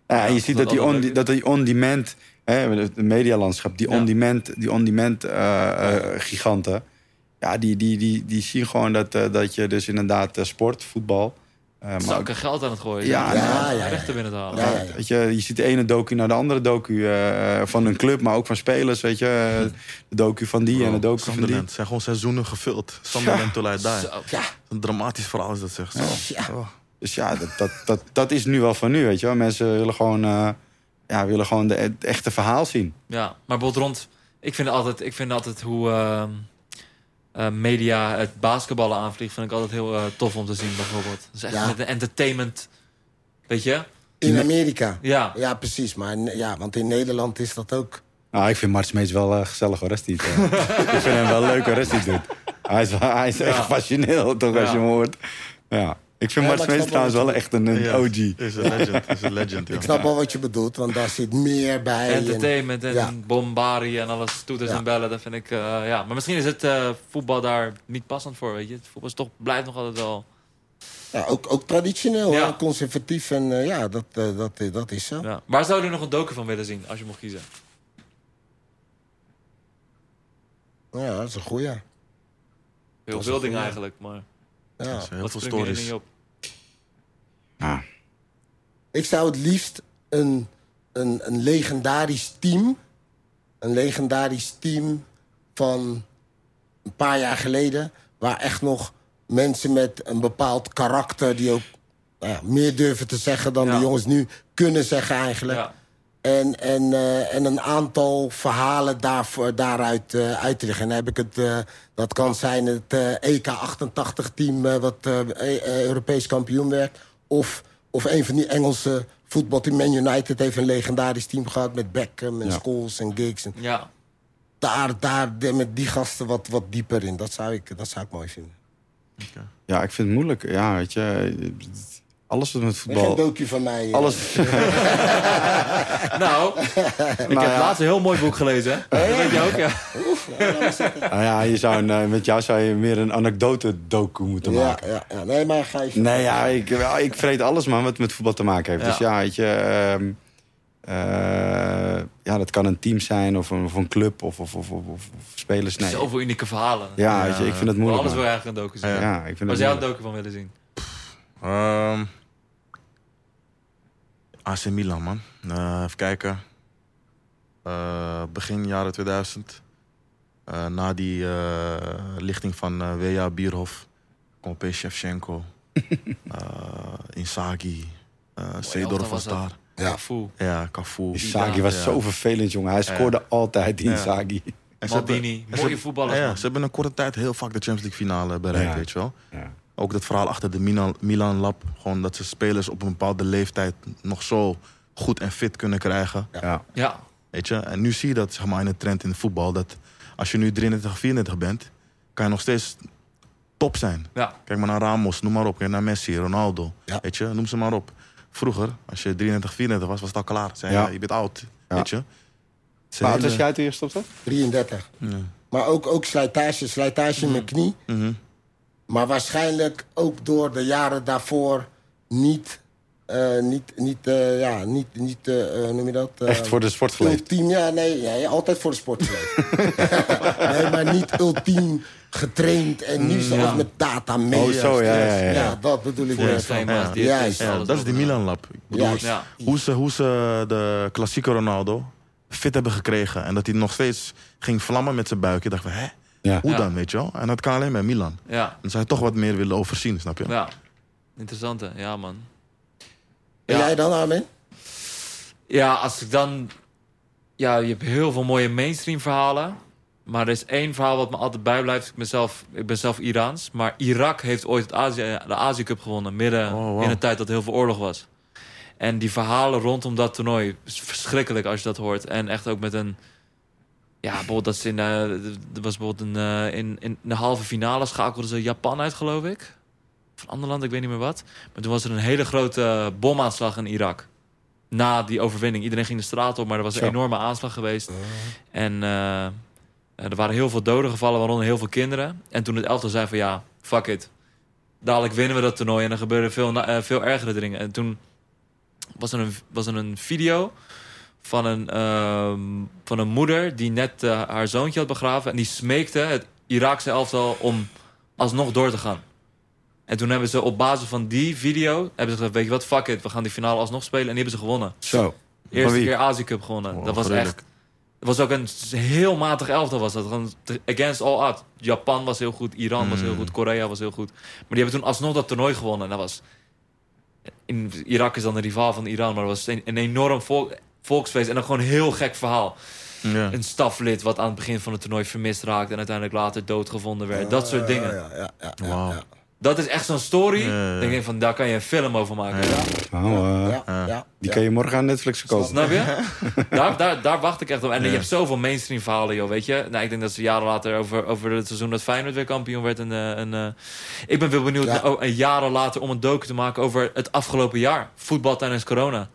Ja, en je ziet dat dat die, on, dat on-demand, hè, het medialandschap, die on-demand, die on-demand eh, eh, giganten, ja, die, die, die, die zien gewoon dat, eh, dat je dus inderdaad sport, voetbal, eh, maar geld aan het gooien. Ja, ja, ja, ja. Rechten binnen te halen. Ja, ja, ja. weet je, je ziet de ene docu naar de andere docu eh, van een club, maar ook van spelers, weet je, eh, de docu van die en de docu van die. Zijn gewoon seizoenen gevuld. Sunderland I die. Zo. Ja, Een dramatisch verhaal is dat, zeg. Zo. ja. Oh. Dus ja, dat, dat, dat, dat is nu wel van nu, weet je wel. Mensen willen gewoon, eh, ja, willen gewoon de, het echte verhaal zien. Ja, maar bijvoorbeeld rond... Ik vind altijd, ik vind altijd hoe eh, media het basketballen aanvliegt... vind ik altijd heel eh, tof om te zien, bijvoorbeeld. Is echt Ja. met de entertainment... Weet je? In Amerika. Ja. Ja, precies. Maar in- ja, want in Nederland is dat ook... Nou, ik vind Mart Smeets wel eh, gezellig hoor, als hij het, eh, Ik vind hem wel leuk hoor, als hij het doet. Hij is, hij is echt Ja. fascinerend toch, als je hem hoort. Ja. Ik vind Ja, Mart Smeets trouwens wel echt een, OG. Is een legend. Is een legend. Ik snap wel wat je bedoelt, want daar zit meer bij. en- Entertainment en ja. bombardie en alles, toeters Ja. en bellen, dat vind ik... eh, ja. Maar misschien is het eh, voetbal daar niet passend voor, weet je. Het voetbal is toch, blijft nog altijd wel... Ja, ook, ook traditioneel, Ja. conservatief. En eh, ja, dat, eh, dat, dat is zo. Ja. Waar zou je nog een docu van willen zien, als je mocht kiezen? Ja, dat is een goeie. Heel veel dingen eigenlijk, maar... Ja. Er zijn heel wat veel stories. Ja. Ik zou het liefst een, een, een legendarisch team... een legendarisch team van een paar jaar geleden... waar echt nog mensen met een bepaald karakter... die ook nou ja, meer durven te zeggen dan Ja. de jongens nu kunnen zeggen eigenlijk... En, en, eh, en een aantal verhalen daarvoor, daaruit eh, uit te leggen. En dan heb ik het, eh, dat kan zijn het eh, EK88-team... eh, wat eh, e- eh, Europees kampioen werd. Of, of een van die Engelse voetbalteam. Man United heeft een legendarisch team gehad... met Beckham en Ja. Scholes en Giggs. En ja. daar, daar de- met die gasten wat, wat dieper in. Dat zou, ik, dat zou ik mooi vinden. ja, ik vind het moeilijk. Ja, weet je, alles wat met voetbal... docu van mij. eh. Alles, Nou, ik heb ja. laatst een heel mooi boek gelezen. hè? Dat weet je ook, ja. nou ja, je zou een, eh, met jou zou je meer een anekdote-docu moeten maken. ja, ja. Nee, maar ga je... Nee, ja, ik, ik vreet alles man wat met voetbal te maken heeft. Ja. Dus ja, weet je... ehm, eh, ja, dat kan een team zijn of een, of een club of, of, of, of, of spelers. Nee. Zoveel unieke verhalen. Ja, weet je, ik vind het moeilijk. alles wil je eigenlijk een docu zien. Ja, ik vind Waar het zou jij een moeilijk. docu van willen zien? Ehm AC Milan, man. Eh, even kijken. Eh, begin jaren 2000. Eh, na die eh, lichting van eh W.A. Bierhoff. kwam Shevchenko. Inzaghi. eh Seedorf was daar. Ja. Cafu, Ja, Cafu. Inzaghi was Ja. zo vervelend, jongen. Hij scoorde altijd, die Ja. Inzaghi. En ze hebben- Maldini. Mooie voetballers, Ja, ze hebben in een korte tijd heel vaak de Champions League finale bereikt, Ja. weet je wel. Ook dat verhaal achter de Milan, Milan Lab. Gewoon dat ze spelers op een bepaalde leeftijd nog zo goed en fit kunnen krijgen. Ja. Ja, Weet je? En nu zie je dat zeg maar, in de trend in het voetbal. Dat als je nu 33, 34 bent, kan je nog steeds top zijn. ja. Kijk maar naar Ramos, noem maar op. Kijk naar Messi, Ronaldo. Ja. Weet je, noem ze maar op. Vroeger, als je 33, 34 was, was het al klaar. Zei, Ja. ja. je bent oud. Ja. Weet je? Hoe oud was jij toen je stopte? 33. Ja. Maar ook, ook slijtage, slijtage in mijn knie. Mhm. Maar waarschijnlijk ook door de jaren daarvoor niet... eh, niet, niet, eh, ja, niet, niet eh, hoe noem je dat? Eh, Echt voor de sport geleefd. Ultiem, ja, nee, ja, altijd voor de sport geleefd. nee, maar niet ultiem getraind en nu zelfs ja. met data mee. Oh, zo, ja, ja, ja, ja. dat bedoel ik Juist. Dat is die over. Milan Lab. Ik bedoel, Juist. Ja. hoe, ze, hoe ze de klassieke Ronaldo fit hebben gekregen. En dat hij nog steeds ging vlammen met zijn buik. Ik dacht van, hè? Ja. Hoe Ja. dan, weet je wel? En dat kan alleen bij Milan. Ja, Dan zou je toch wat meer willen overzien, snap je? ja. Interessante, ja man. En jij dan, Armin? Ja, als ik dan... Ja, je hebt heel veel mooie mainstream verhalen. Maar er is één verhaal wat me altijd bijblijft. Ik ben zelf, ik ben zelf Iraans. Maar Irak heeft ooit het Azië, de Azië Cup gewonnen. Midden Oh, wow. in een tijd dat heel veel oorlog was. En die verhalen rondom dat toernooi... is verschrikkelijk als je dat hoort. En echt ook met een... Ja, bijvoorbeeld dat ze in... eh, er was bijvoorbeeld een, eh, in, in de halve finale schakelden ze Japan uit, geloof ik. Een ander land, ik weet niet meer wat. Maar toen was er een hele grote bomaanslag in Irak. Na die overwinning. Iedereen ging de straat op, maar er was een Zo. enorme aanslag geweest. En eh, er waren heel veel doden gevallen, waaronder heel veel kinderen. En toen het elftal zei van ja, fuck it. Dadelijk winnen we dat toernooi en dan gebeuren veel, veel ergere dingen. En toen was er een, was er een video van een, ehm, van een moeder die net eh, haar zoontje had begraven. En die smeekte het Iraakse elftal om alsnog door te gaan. En toen hebben ze op basis van die video... hebben ze gezegd, weet je wat, fuck it. We gaan die finale alsnog spelen. En die hebben ze gewonnen. Zo. Eerste keer Azië Cup gewonnen. Wow, dat was echt... Het was ook een heel matig elftal. Was dat. Against all odds. Japan was heel goed. Iran was heel Mm. goed. Korea was heel goed. Maar die hebben toen alsnog dat toernooi gewonnen. En dat was... In Irak is dan de rivaal van Iran. Maar dat was een, een enorm volk, volksfeest. En dan gewoon een heel gek verhaal. Ja. Een staflid wat aan het begin van het toernooi vermist raakte. En uiteindelijk later doodgevonden werd. Dat soort dingen. Ja, ja, ja, ja, Wauw. ja. Dat is echt zo'n story. Ja, ja, ja. Ik denk van, daar kan je een film over maken. Ja. Nou, eh, Ja, ja, ja. die kan je morgen aan Netflix kopen. Snap je? daar, daar, daar wacht ik echt op. En Ja. je hebt zoveel mainstream verhalen, joh, weet je. Nou, ik denk dat ze jaren later over, over het seizoen dat Feyenoord weer kampioen werd. En, eh, en, eh, ik ben veel benieuwd, Ja. naar- oh, en jaren later, om een docu te maken over het afgelopen jaar. Voetbal tijdens corona.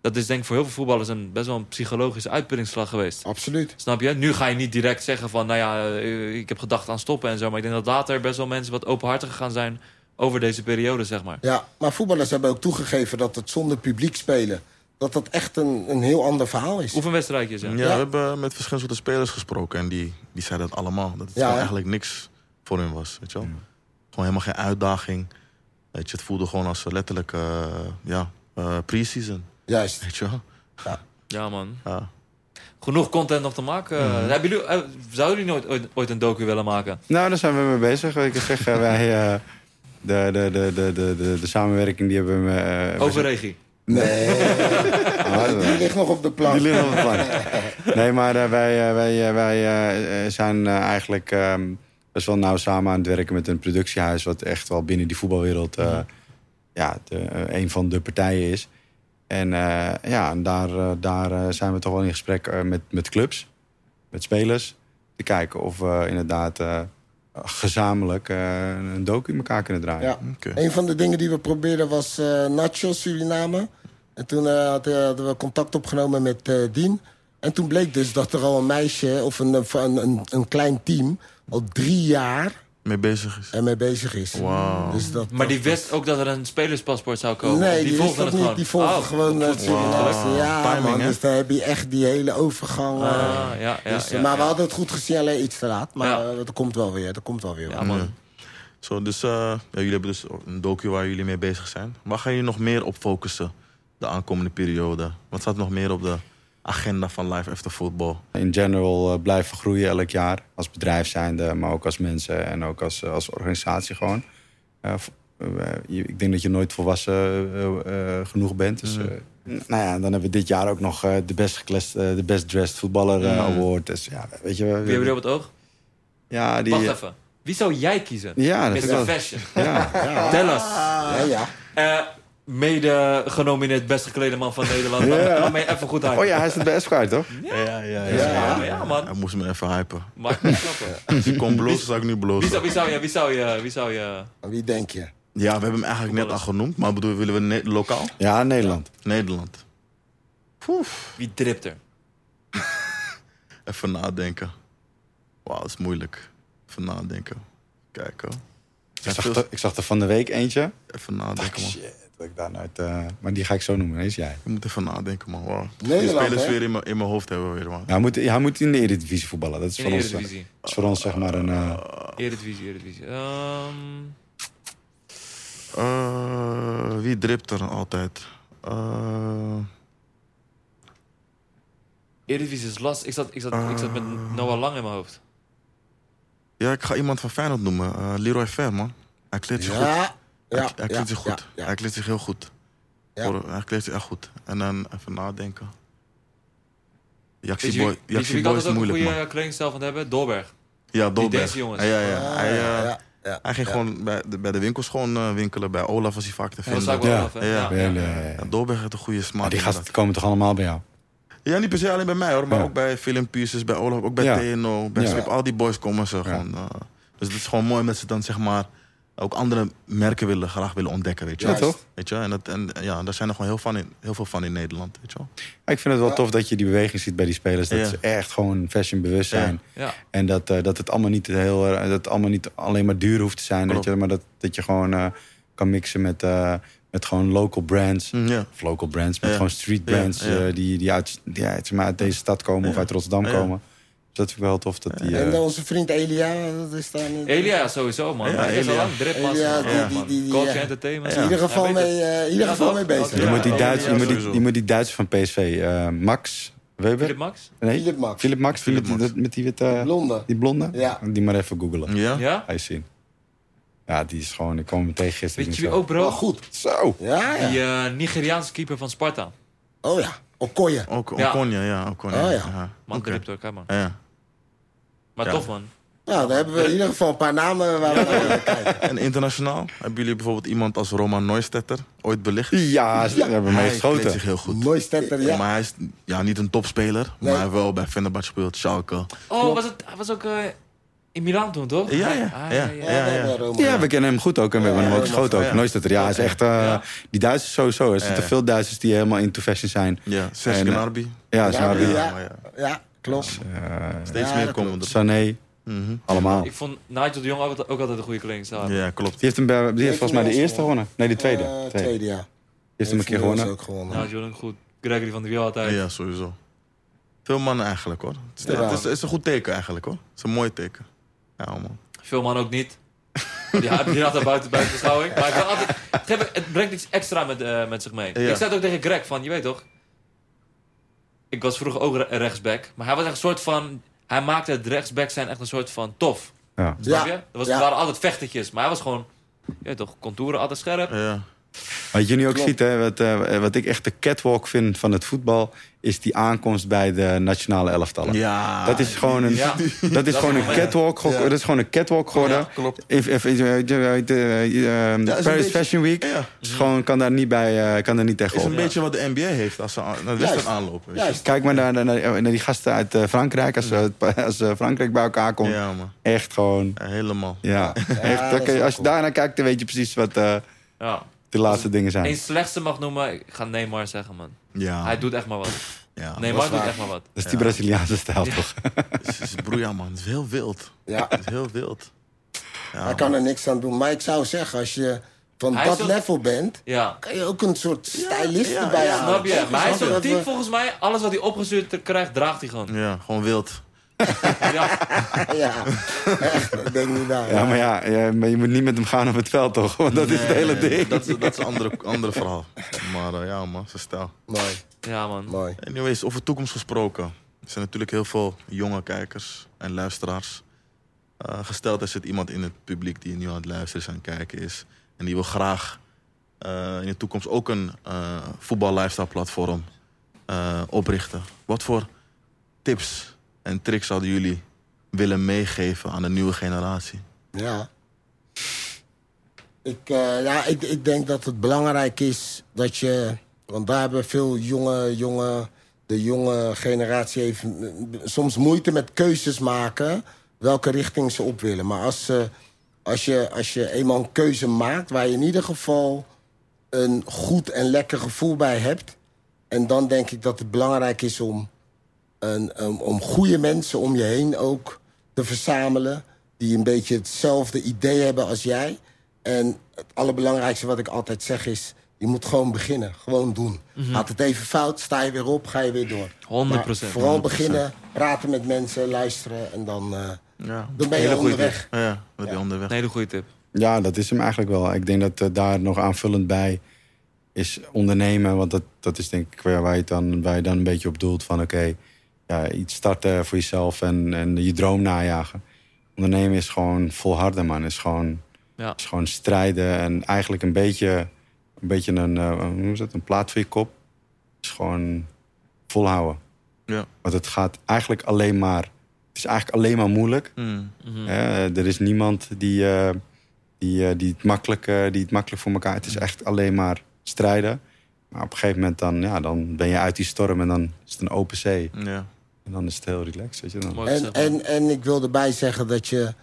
Dat is denk ik voor heel veel voetballers een, best wel een psychologische uitputtingsslag geweest. Absoluut. Snap je? Nu ga je niet direct zeggen van, nou ja, eh, ik heb gedacht aan stoppen en zo. Maar ik denk dat later best wel mensen wat openhartiger gaan zijn over deze periode, zeg maar. Ja, maar voetballers hebben ook toegegeven dat het zonder publiek spelen... dat dat echt een, een heel ander verhaal is. Oefenwedstrijdjes, hè? Ja, Ja. we hebben met verschillende soorten spelers gesproken. En die, die zeiden dat allemaal. Dat het Ja, eigenlijk niks voor hun was. Weet je wel? Gewoon helemaal geen uitdaging. Weet je, het voelde gewoon als letterlijk eh, ja, eh, pre-season. Juist. Weet je wel? Ja, man. Ja. Genoeg content nog te maken. Mhm. Hebben jullie, eh, zouden jullie nooit ooit, ooit een docu willen maken? Nou, daar zijn we mee bezig. Ik zeggen, wij... eh, de, de, de, de, de, de, de samenwerking die hebben we... eh, we Over regie. Nee, Ah, die ligt nog op de plank. Die liggen op het plank. Nee, maar wij, wij, wij zijn eigenlijk ehm, best wel nauw samen aan het werken met een productiehuis... wat echt wel binnen die voetbalwereld eh, ja, de, een van de partijen is. En eh, ja, en daar, eh, daar eh, zijn we toch wel in gesprek eh, met, met clubs, met spelers... te kijken of we inderdaad eh, gezamenlijk eh, een docu in elkaar kunnen draaien. Ja. Een van de dingen die we probeerden was eh Nacho, Suriname. En toen eh, hadden we contact opgenomen met eh, Dien. En toen bleek dus dat er al een meisje of een, een, een, een klein team... al drie jaar Mee bezig is. ermee bezig is. Wauw. Dus dat, Maar die dat- wist ook dat er een spelerspaspoort zou komen. Nee, die, wist volgden dat het niet. gewoon. Die volgen Oh, gewoon het. Wow. Ja, Timing, man. Dus dan heb je echt die hele overgang. eh, Ah, ja, ja, dus, ja, maar ja. we hadden het goed gezien, alleen iets te laat. Maar Ja. eh, dat komt wel weer. Dat komt wel weer. Ja, man. Ja. Zo, dus eh, ja, jullie hebben dus een docu waar jullie mee bezig zijn. Waar gaan jullie nog meer op focussen de aankomende periode? Wat staat nog meer op de agenda van Live After Football? in general eh, blijven groeien elk jaar. Als bedrijf zijnde, maar ook als mensen en ook als, als organisatie gewoon. Eh, eh, ik denk dat je nooit volwassen eh, eh, genoeg bent. Dus, Mm. eh, nou ja, dan hebben we dit jaar ook nog eh, de best geklest, eh, de best dressed voetballer eh, Mm. award. Dus ja, weet je wel. Wie hebben jullie op het oog? Ja, die. Wacht even. Wie zou jij kiezen? Ja, dat Mr. wel. Fashion. Ja. Ja, Tell us. ja. ja. Eh, mede genomineerd best geklede man van Nederland. Ja. Dan dan ben je even goed uit. Oh ja, hij is het bij Esquire, toch? Ja, ja, ja. Ja, ja, man. Hij moest me even hypen. Maakt me snappen. Als ik kon blozen, zou ik nu Wie blozen. zou, wie zou je, wie zou je, wie zou je... Wie denk je? Ja, we hebben hem eigenlijk net al genoemd. Maar bedoel, willen we ne- lokaal? Ja, Nederland. Nederland. Poef. Wie dript er? Even nadenken. Wauw, dat is moeilijk. Even nadenken. Kijken. Ik zag, er, ik zag er van de week eentje. Even nadenken, man. Shit, dat ik eh, maar die ga ik zo noemen, is jij. Ik moet even nadenken, man. Wow. Die spelers hè? weer in mijn, in mijn hoofd hebben weer, man. Ja, hij, moet, hij moet in de Eredivisie voetballen. Dat is, In voor de ons, eh, Eredivisie. dat is voor ons zeg maar een... eh, Eredivisie, Eredivisie. Ehm Eh, wie dript er altijd? Eh, Eredivisie is last. Ik zat, ik, zat, ik zat met Noah Lang in mijn hoofd. ja, ik ga iemand van Feyenoord noemen. Eh, Leroy Fer, man. Hij kleedt zich goed. Ja, Hij, hij zich goed. ja, ja. Hij kleedt zich heel goed. Hij kleedt zich echt goed. En dan even nadenken. Jaxi Weet je, Boy, weet je Boy is altijd ook een moeilijk, goede man. kledingstijl van hebben? Dolberg. Ja, Dolberg. deze jongens. Ja, ja, ja. Ah, Hij, eh, ja, ja, ja. hij ging gewoon bij de, bij de winkels gewoon eh, winkelen. Bij Olaf was hij vaak te Ja, dat vinden. zou ik wel Ja. af, hè? Ja, Ja, bij ja, hele- ja. Ja, Dolberg heeft een goede smaak. maar die gasten komen toch allemaal bij jou? Ja, niet per se alleen bij mij hoor, maar Ja. ook bij Film Pieces, bij Olaf, ook bij Ja. TNO, bij Ja. Slip. Al die boys komen ze gewoon. eh, dus het is gewoon mooi dat ze dan zeg maar ook andere merken willen, graag willen ontdekken, weet je. Ja, wel. toch? Weet je, en, dat, en ja, daar zijn er gewoon heel, van in, heel veel van in Nederland, weet je wel. Ik vind het wel tof dat je die beweging ziet bij die spelers. Dat ze echt gewoon fashion bewust zijn. Ja. En dat, eh, dat het allemaal niet heel eh, dat het allemaal niet alleen maar duur hoeft te zijn. Weet je, maar dat, dat je gewoon eh, kan mixen met, met gewoon local brands. Mm, ja. Of local brands, met Ja. gewoon street brands ja. die, die, uit, die uit, deze stad komen of uit Rotterdam Ja. komen. Dat vind ik wel tof dat die. En eh, onze vriend Elia, dat is daar niet. Elia sowieso, man. Ja, Hij is al Elia. lang drip, man. Elia, die- Ja, die- die- die- ja. Entertainment. in ieder Ja. geval, Hij mee, eh, in ieder Ja, geval mee bezig. Je, Ja, moet die ja, Duits, ja, je, moet die, je moet die Duitser van PSV, eh, Max Weber. Philip Max? Nee, Philip Max. Philip Max, die Philip met, Max. die- met die witte. Blonde. Die blonde? Ja. Die maar even googelen. Ja? Ja? Je zien. Ja, die is gewoon. Ik kwam hem tegen gisteren. Weet je wie ook, bro? goed. Zo. Ja, ja. Die eh, Nigeriaanse keeper van Sparta. Oh ja, Okoye. Ook Ja. Okonya, ja. Oh, ja. Man, Oké. dript ook, hè, man. Ja. Maar Ja. tof, man. Nou, dan hebben we in ieder geval een paar namen waar we naar kijken. En internationaal hebben jullie bijvoorbeeld iemand als Roman Neustetter ooit belicht? Ja, ze hebben mee Hij geschoten. kleedt zich heel goed. Mooi stetter, ja. Maar hij is ja, niet een topspeler, Nee. maar hij heeft wel bij Fenerbahce gespeeld, Schalke. Oh, was het, hij was ook eh, in Milaan toen, toch? Ja, ja, Ah, ja. Ja, we Roma. Ja, we kennen hem goed ook en we hebben hem ook Ja, geschoten ook. ja. Nooit dat er. Ja, hij is echt. eh, Ja. Die Duitsers sowieso. Er zitten Ja. veel Duitsers die helemaal into fashion zijn. Ja, Serge En, eh, Gnabry. Ja, Ja, Snabry, ja. ja. Klopt. eh, Steeds Ja, meer dat komen er. Sané, Mhm. allemaal. Ik vond Nigel de Jong ook, ook altijd een goede kledingstijl. Ja, klopt. Die heeft, hem bij, die heeft volgens mij de eerste gewonnen. Nee, de tweede. Eh, Tweede. tweede, ja. Die heeft hem een keer gewonnen. ook gewonnen. Nigel de Jong goed. Gregory van der Wiel altijd. Ja, sowieso. Veel mannen eigenlijk hoor. Het is, Ja. het is, het is een goed teken eigenlijk hoor. Het is een mooi teken. Ja man. Veel man ook niet. Die, had- die had daar buiten, buiten beschouwing. Maar ik altijd, het, brengt iets extra met, eh, met zich mee. Ja. Ik zei het ook tegen Greg van, je weet toch? Ik was vroeger ook re- rechtsback. Maar hij was echt een soort van... Hij maakte het rechtsback zijn echt een soort van tof. Ja. Snap Ja. je? Er was, er waren altijd vechtertjes. Maar hij was gewoon... Je weet toch, contouren altijd scherp. Ja. Wat je nu ook Klopt. ziet, hè, wat, eh, wat ik echt de catwalk vind van het voetbal, is die aankomst bij de nationale elftallen. ja. Dat is gewoon een, Ja. dat is gewoon een catwalk, Ja. dat is gewoon een catwalk geworden. Ja, klopt. If, if, if, eh, eh, Paris beetje- Fashion Week Ja. is gewoon, kan daar niet bij, eh, kan daar niet Is tegenop. een beetje wat de NBA heeft als ze naar de wedstrijd aanlopen. Weet je? Juist. Kijk maar naar, naar, naar die gasten uit eh, Frankrijk, als, als Frankrijk bij elkaar komt. Ja man. Echt gewoon, Ja, helemaal. ja. echt, is als je cool. daarnaar kijkt, dan weet je precies wat eh, Ja. De laatste dingen zijn. Eén slechtste mag noemen, ik ga Neymar zeggen, man. Ja. Hij doet echt maar wat. ja. Neymar doet echt maar wat. Dat is die Braziliaanse stijl, toch? Het is, broeia man. Het is heel wild. Ja, Het is heel wild. Ja, hij kan er niks aan doen. Maar ik zou zeggen, als je van Hij dat ook- level bent, Ja. kan je ook een soort stylist ja, erbij ja, halen. Snap je? Maar hij is je? type volgens mij. Alles wat hij opgestuurd krijgt, draagt hij gewoon. Ja, gewoon wild. Ja. Ja, echt, denk niet daar. Ja, maar ja, ja, maar je moet niet met hem gaan op het veld, toch? Want dat is het hele ding. Dat is, dat is een andere, andere verhaal. Maar eh, ja man, zijn stijl. Mooi, ja, man. mooi. Anyways, over toekomst gesproken. Er zijn natuurlijk heel veel jonge kijkers en luisteraars. Eh, gesteld er zit iemand in het publiek die nu aan het luisteren is en kijken is. En die wil graag eh, in de toekomst ook een eh voetbal lifestyle platform eh, oprichten. Wat voor tips en tricks zouden jullie willen meegeven aan de nieuwe generatie? Ja. Ik, eh, ja, ik, ik denk dat het belangrijk is dat je... Want daar hebben veel jonge, jonge... De jonge generatie heeft eh, soms moeite met keuzes maken... welke richting ze op willen. Maar als, ze als, je, als je eenmaal een keuze maakt... waar je in ieder geval een goed en lekker gevoel bij hebt... en dan denk ik dat het belangrijk is om, een, om, om goede mensen om je heen ook te verzamelen... die een beetje hetzelfde idee hebben als jij... En het allerbelangrijkste wat ik altijd zeg is... je moet gewoon beginnen. Gewoon doen. Gaat het even fout, sta je weer op, ga je weer door. 100%, Maar vooral 100%. beginnen, praten met mensen, luisteren... en dan, eh, Ja, dan ben je Hele onderweg. ja dat je onderweg. Een hele goede tip. Ja, dat is hem eigenlijk wel. Ik denk dat eh, daar nog aanvullend bij is ondernemen. Want dat, dat is denk ik waar, waar je, dan, waar je dan een beetje op doelt. Van oké, ja, iets starten voor jezelf en, en je droom najagen. Ondernemen is gewoon volharden, man. Is gewoon, Ja. is gewoon strijden. En eigenlijk een beetje een, beetje een, eh, hoe het, een plaat voor je kop. Is gewoon volhouden. Ja. Want het gaat eigenlijk alleen maar... Het is eigenlijk alleen maar moeilijk. Mm. Hè, er is niemand die, eh, die, eh, die, het makkelijk, eh, die het makkelijk voor elkaar... Het is echt alleen maar strijden. Maar op een gegeven moment dan, ja, dan ben je uit die storm... en dan is het een open zee. Ja. En dan is het heel relaxed, weet je dan. En, en, en ik wil erbij zeggen dat je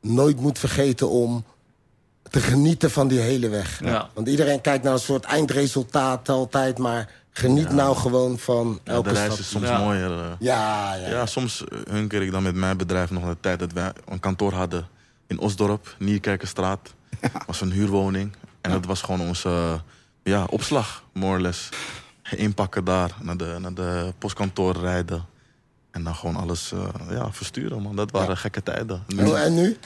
nooit moet vergeten om te genieten van die hele weg. Ja. Want iedereen kijkt naar een soort eindresultaat altijd, maar geniet nou gewoon van Ja, elke de reis stap. is soms Ja. mooier. eh. Ja, ja, Ja, soms eh, hunker ik dan met mijn bedrijf nog de tijd dat wij een kantoor hadden in Osdorp, Nierkerkenstraat. was een huurwoning. En dat was gewoon onze eh, ja, opslag, more or less. Inpakken daar, naar de, naar de postkantoor rijden. En dan gewoon alles eh, ja, versturen, man. Dat waren gekke tijden. Nu, Oh, en nu?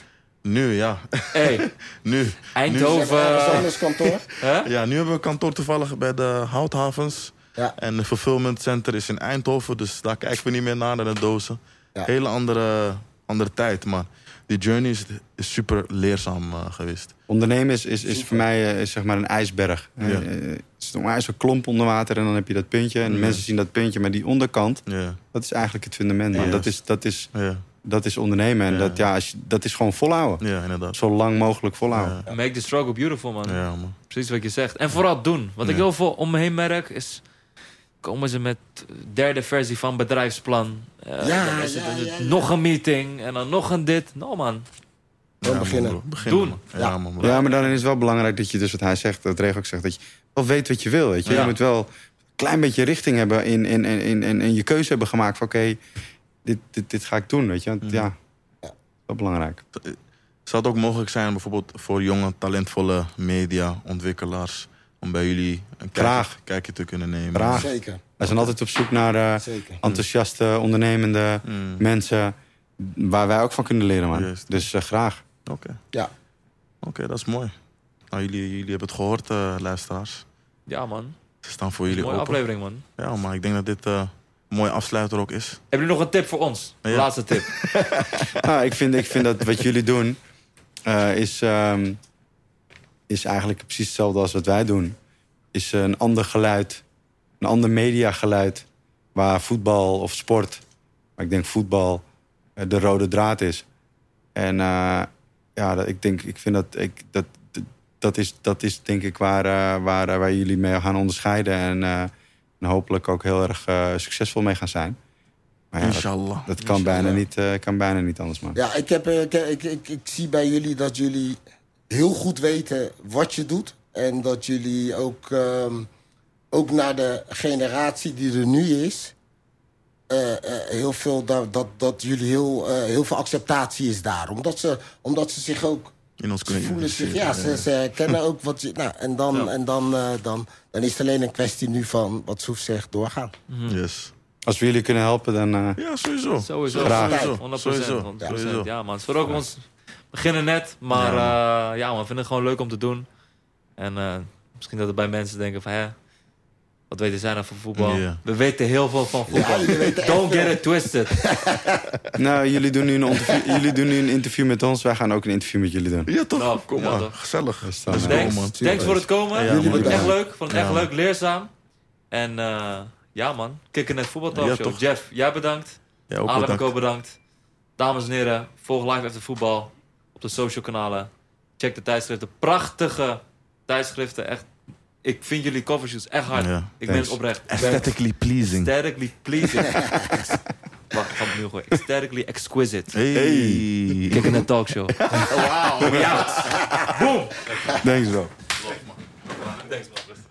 nu ja. Hey, nu. Eindhoven. we anders kantoor? Ja, nu hebben we een kantoor toevallig bij de Houthavens. Ja. En het fulfillment center is in Eindhoven, dus daar kijken we niet meer naar, naar de dozen. Ja. Hele andere, andere tijd, maar die journey is, is super leerzaam eh, geweest. Ondernemen is, is, is voor mij eh, is zeg maar een ijsberg. Ja. Eh, eh, Het is maar zo'n klomp onder water en dan heb je dat puntje. En Ja. mensen zien dat puntje, maar die onderkant... Ja, dat is eigenlijk het fundament, man. Dat, is, dat, is, ja, dat is ondernemen. En Ja. dat, ja, als je- dat is gewoon volhouden. ja inderdaad. Zo lang mogelijk volhouden. Ja, Make the struggle beautiful, man. ja, man. Precies wat je zegt. En vooral doen. Wat ik heel veel om me heen merk is... Komen ze met derde versie van bedrijfsplan. Eh, Ja, dan is het ja, een- ja, ja. nog een meeting en dan nog een dit. Nou man. Dan Ja, beginnen. man, bro. beginnen. Doen. man. Ja, man. maar dan is het wel belangrijk dat je dus wat hij zegt, dat Reg ook zegt, dat je wel weet wat je wil. Weet je, Ja. je moet wel een klein beetje richting hebben in, in, in, in, in, in je keuze hebben gemaakt van oké, dit, dit, dit ga ik doen. Weet je, Want, Mhm. ja, dat is wel belangrijk. Zou het ook mogelijk zijn bijvoorbeeld voor jonge, talentvolle media-ontwikkelaars... om bij jullie een kijkje, Graag. kijkje te kunnen nemen? Graag. Zeker, Wij zijn altijd op zoek naar eh, zeker. enthousiaste, ondernemende Mm. mensen waar wij ook van kunnen leren, man. Juist. Dus eh, graag. Oké. Ja. Oké, dat is mooi. Nou, jullie, jullie hebben het gehoord, eh, luisteraars. Ja man. Ze staan voor jullie Mooie open. aflevering man. Ja, maar ik denk dat dit eh, een mooie afsluiter ook is. Hebben jullie nog een tip voor ons? Ja. Laatste tip. Nou, ik, vind, ik vind dat wat jullie doen, eh, is, ehm, is eigenlijk precies hetzelfde als wat wij doen. Is een ander geluid, een ander mediageluid, waar voetbal of sport, maar ik denk voetbal, eh, de rode draad is. En eh, ja, dat, ik denk, ik vind dat, ik, dat, dat, is, dat is denk ik waar, eh, waar, waar jullie mee gaan onderscheiden. En, eh, en hopelijk ook heel erg succesvol mee gaan zijn. Maar ja, dat, Inshallah. dat kan, Inshallah. bijna niet, eh, kan bijna niet anders, man. Ja, ik, heb, eh, ik, ik, ik, ik zie bij jullie dat jullie heel goed weten wat je doet. En dat jullie ook, ehm, ook naar de generatie die er nu is... eh, eh, heel veel, dat, dat, dat jullie heel, eh, heel veel acceptatie is daar. Omdat ze, omdat ze zich ook... In ons Ze kunnen voelen zich, ja, ze, ze kennen ook wat je... Nou, en dan, Ja. en dan, eh, dan, dan is het alleen een kwestie nu van, wat Soef zegt, doorgaan. Yes. Als we jullie kunnen helpen, dan... eh, Ja, sowieso. Sowieso. Graag. Sowieso. 100%. Sowieso. 100%. Sowieso. Ja man. Het is voor ook ons beginnen net. Maar ja, ja man, we vinden het gewoon leuk om te doen. En eh, misschien dat er bij mensen denken van... Hè, wat weten zij nou van voetbal? Ja. We weten heel veel van voetbal. Don't get it twisted. nou, jullie doen, nu een interview, jullie doen nu een interview met ons. Wij gaan ook een interview met jullie doen. Ja, toch? Nou, Kom ja, maar. toch. Gezellig. Dus eh, Thanks, man. thanks voor het komen. Ja, Jullie man. het echt leuk. Vond het echt leuk, leerzaam. En eh, ja man, kikken net voetbal Ja, show. toch. Jeff, jij bedankt. Ja, ook Adam bedankt. Co bedankt. Dames en heren, volg live efter voetbal op de social kanalen. Check de tijdschriften. Prachtige tijdschriften. Echt. Ik vind jullie covershoots echt hard. Ja. Ik ben het oprecht. Aesthetically pleasing. Aesthetically pleasing. Wacht, ik ga het opnieuw gooien. Aesthetically exquisite. Hey. Kijk in de talkshow. Wauw. Boom. Thanks bro. Thanks man.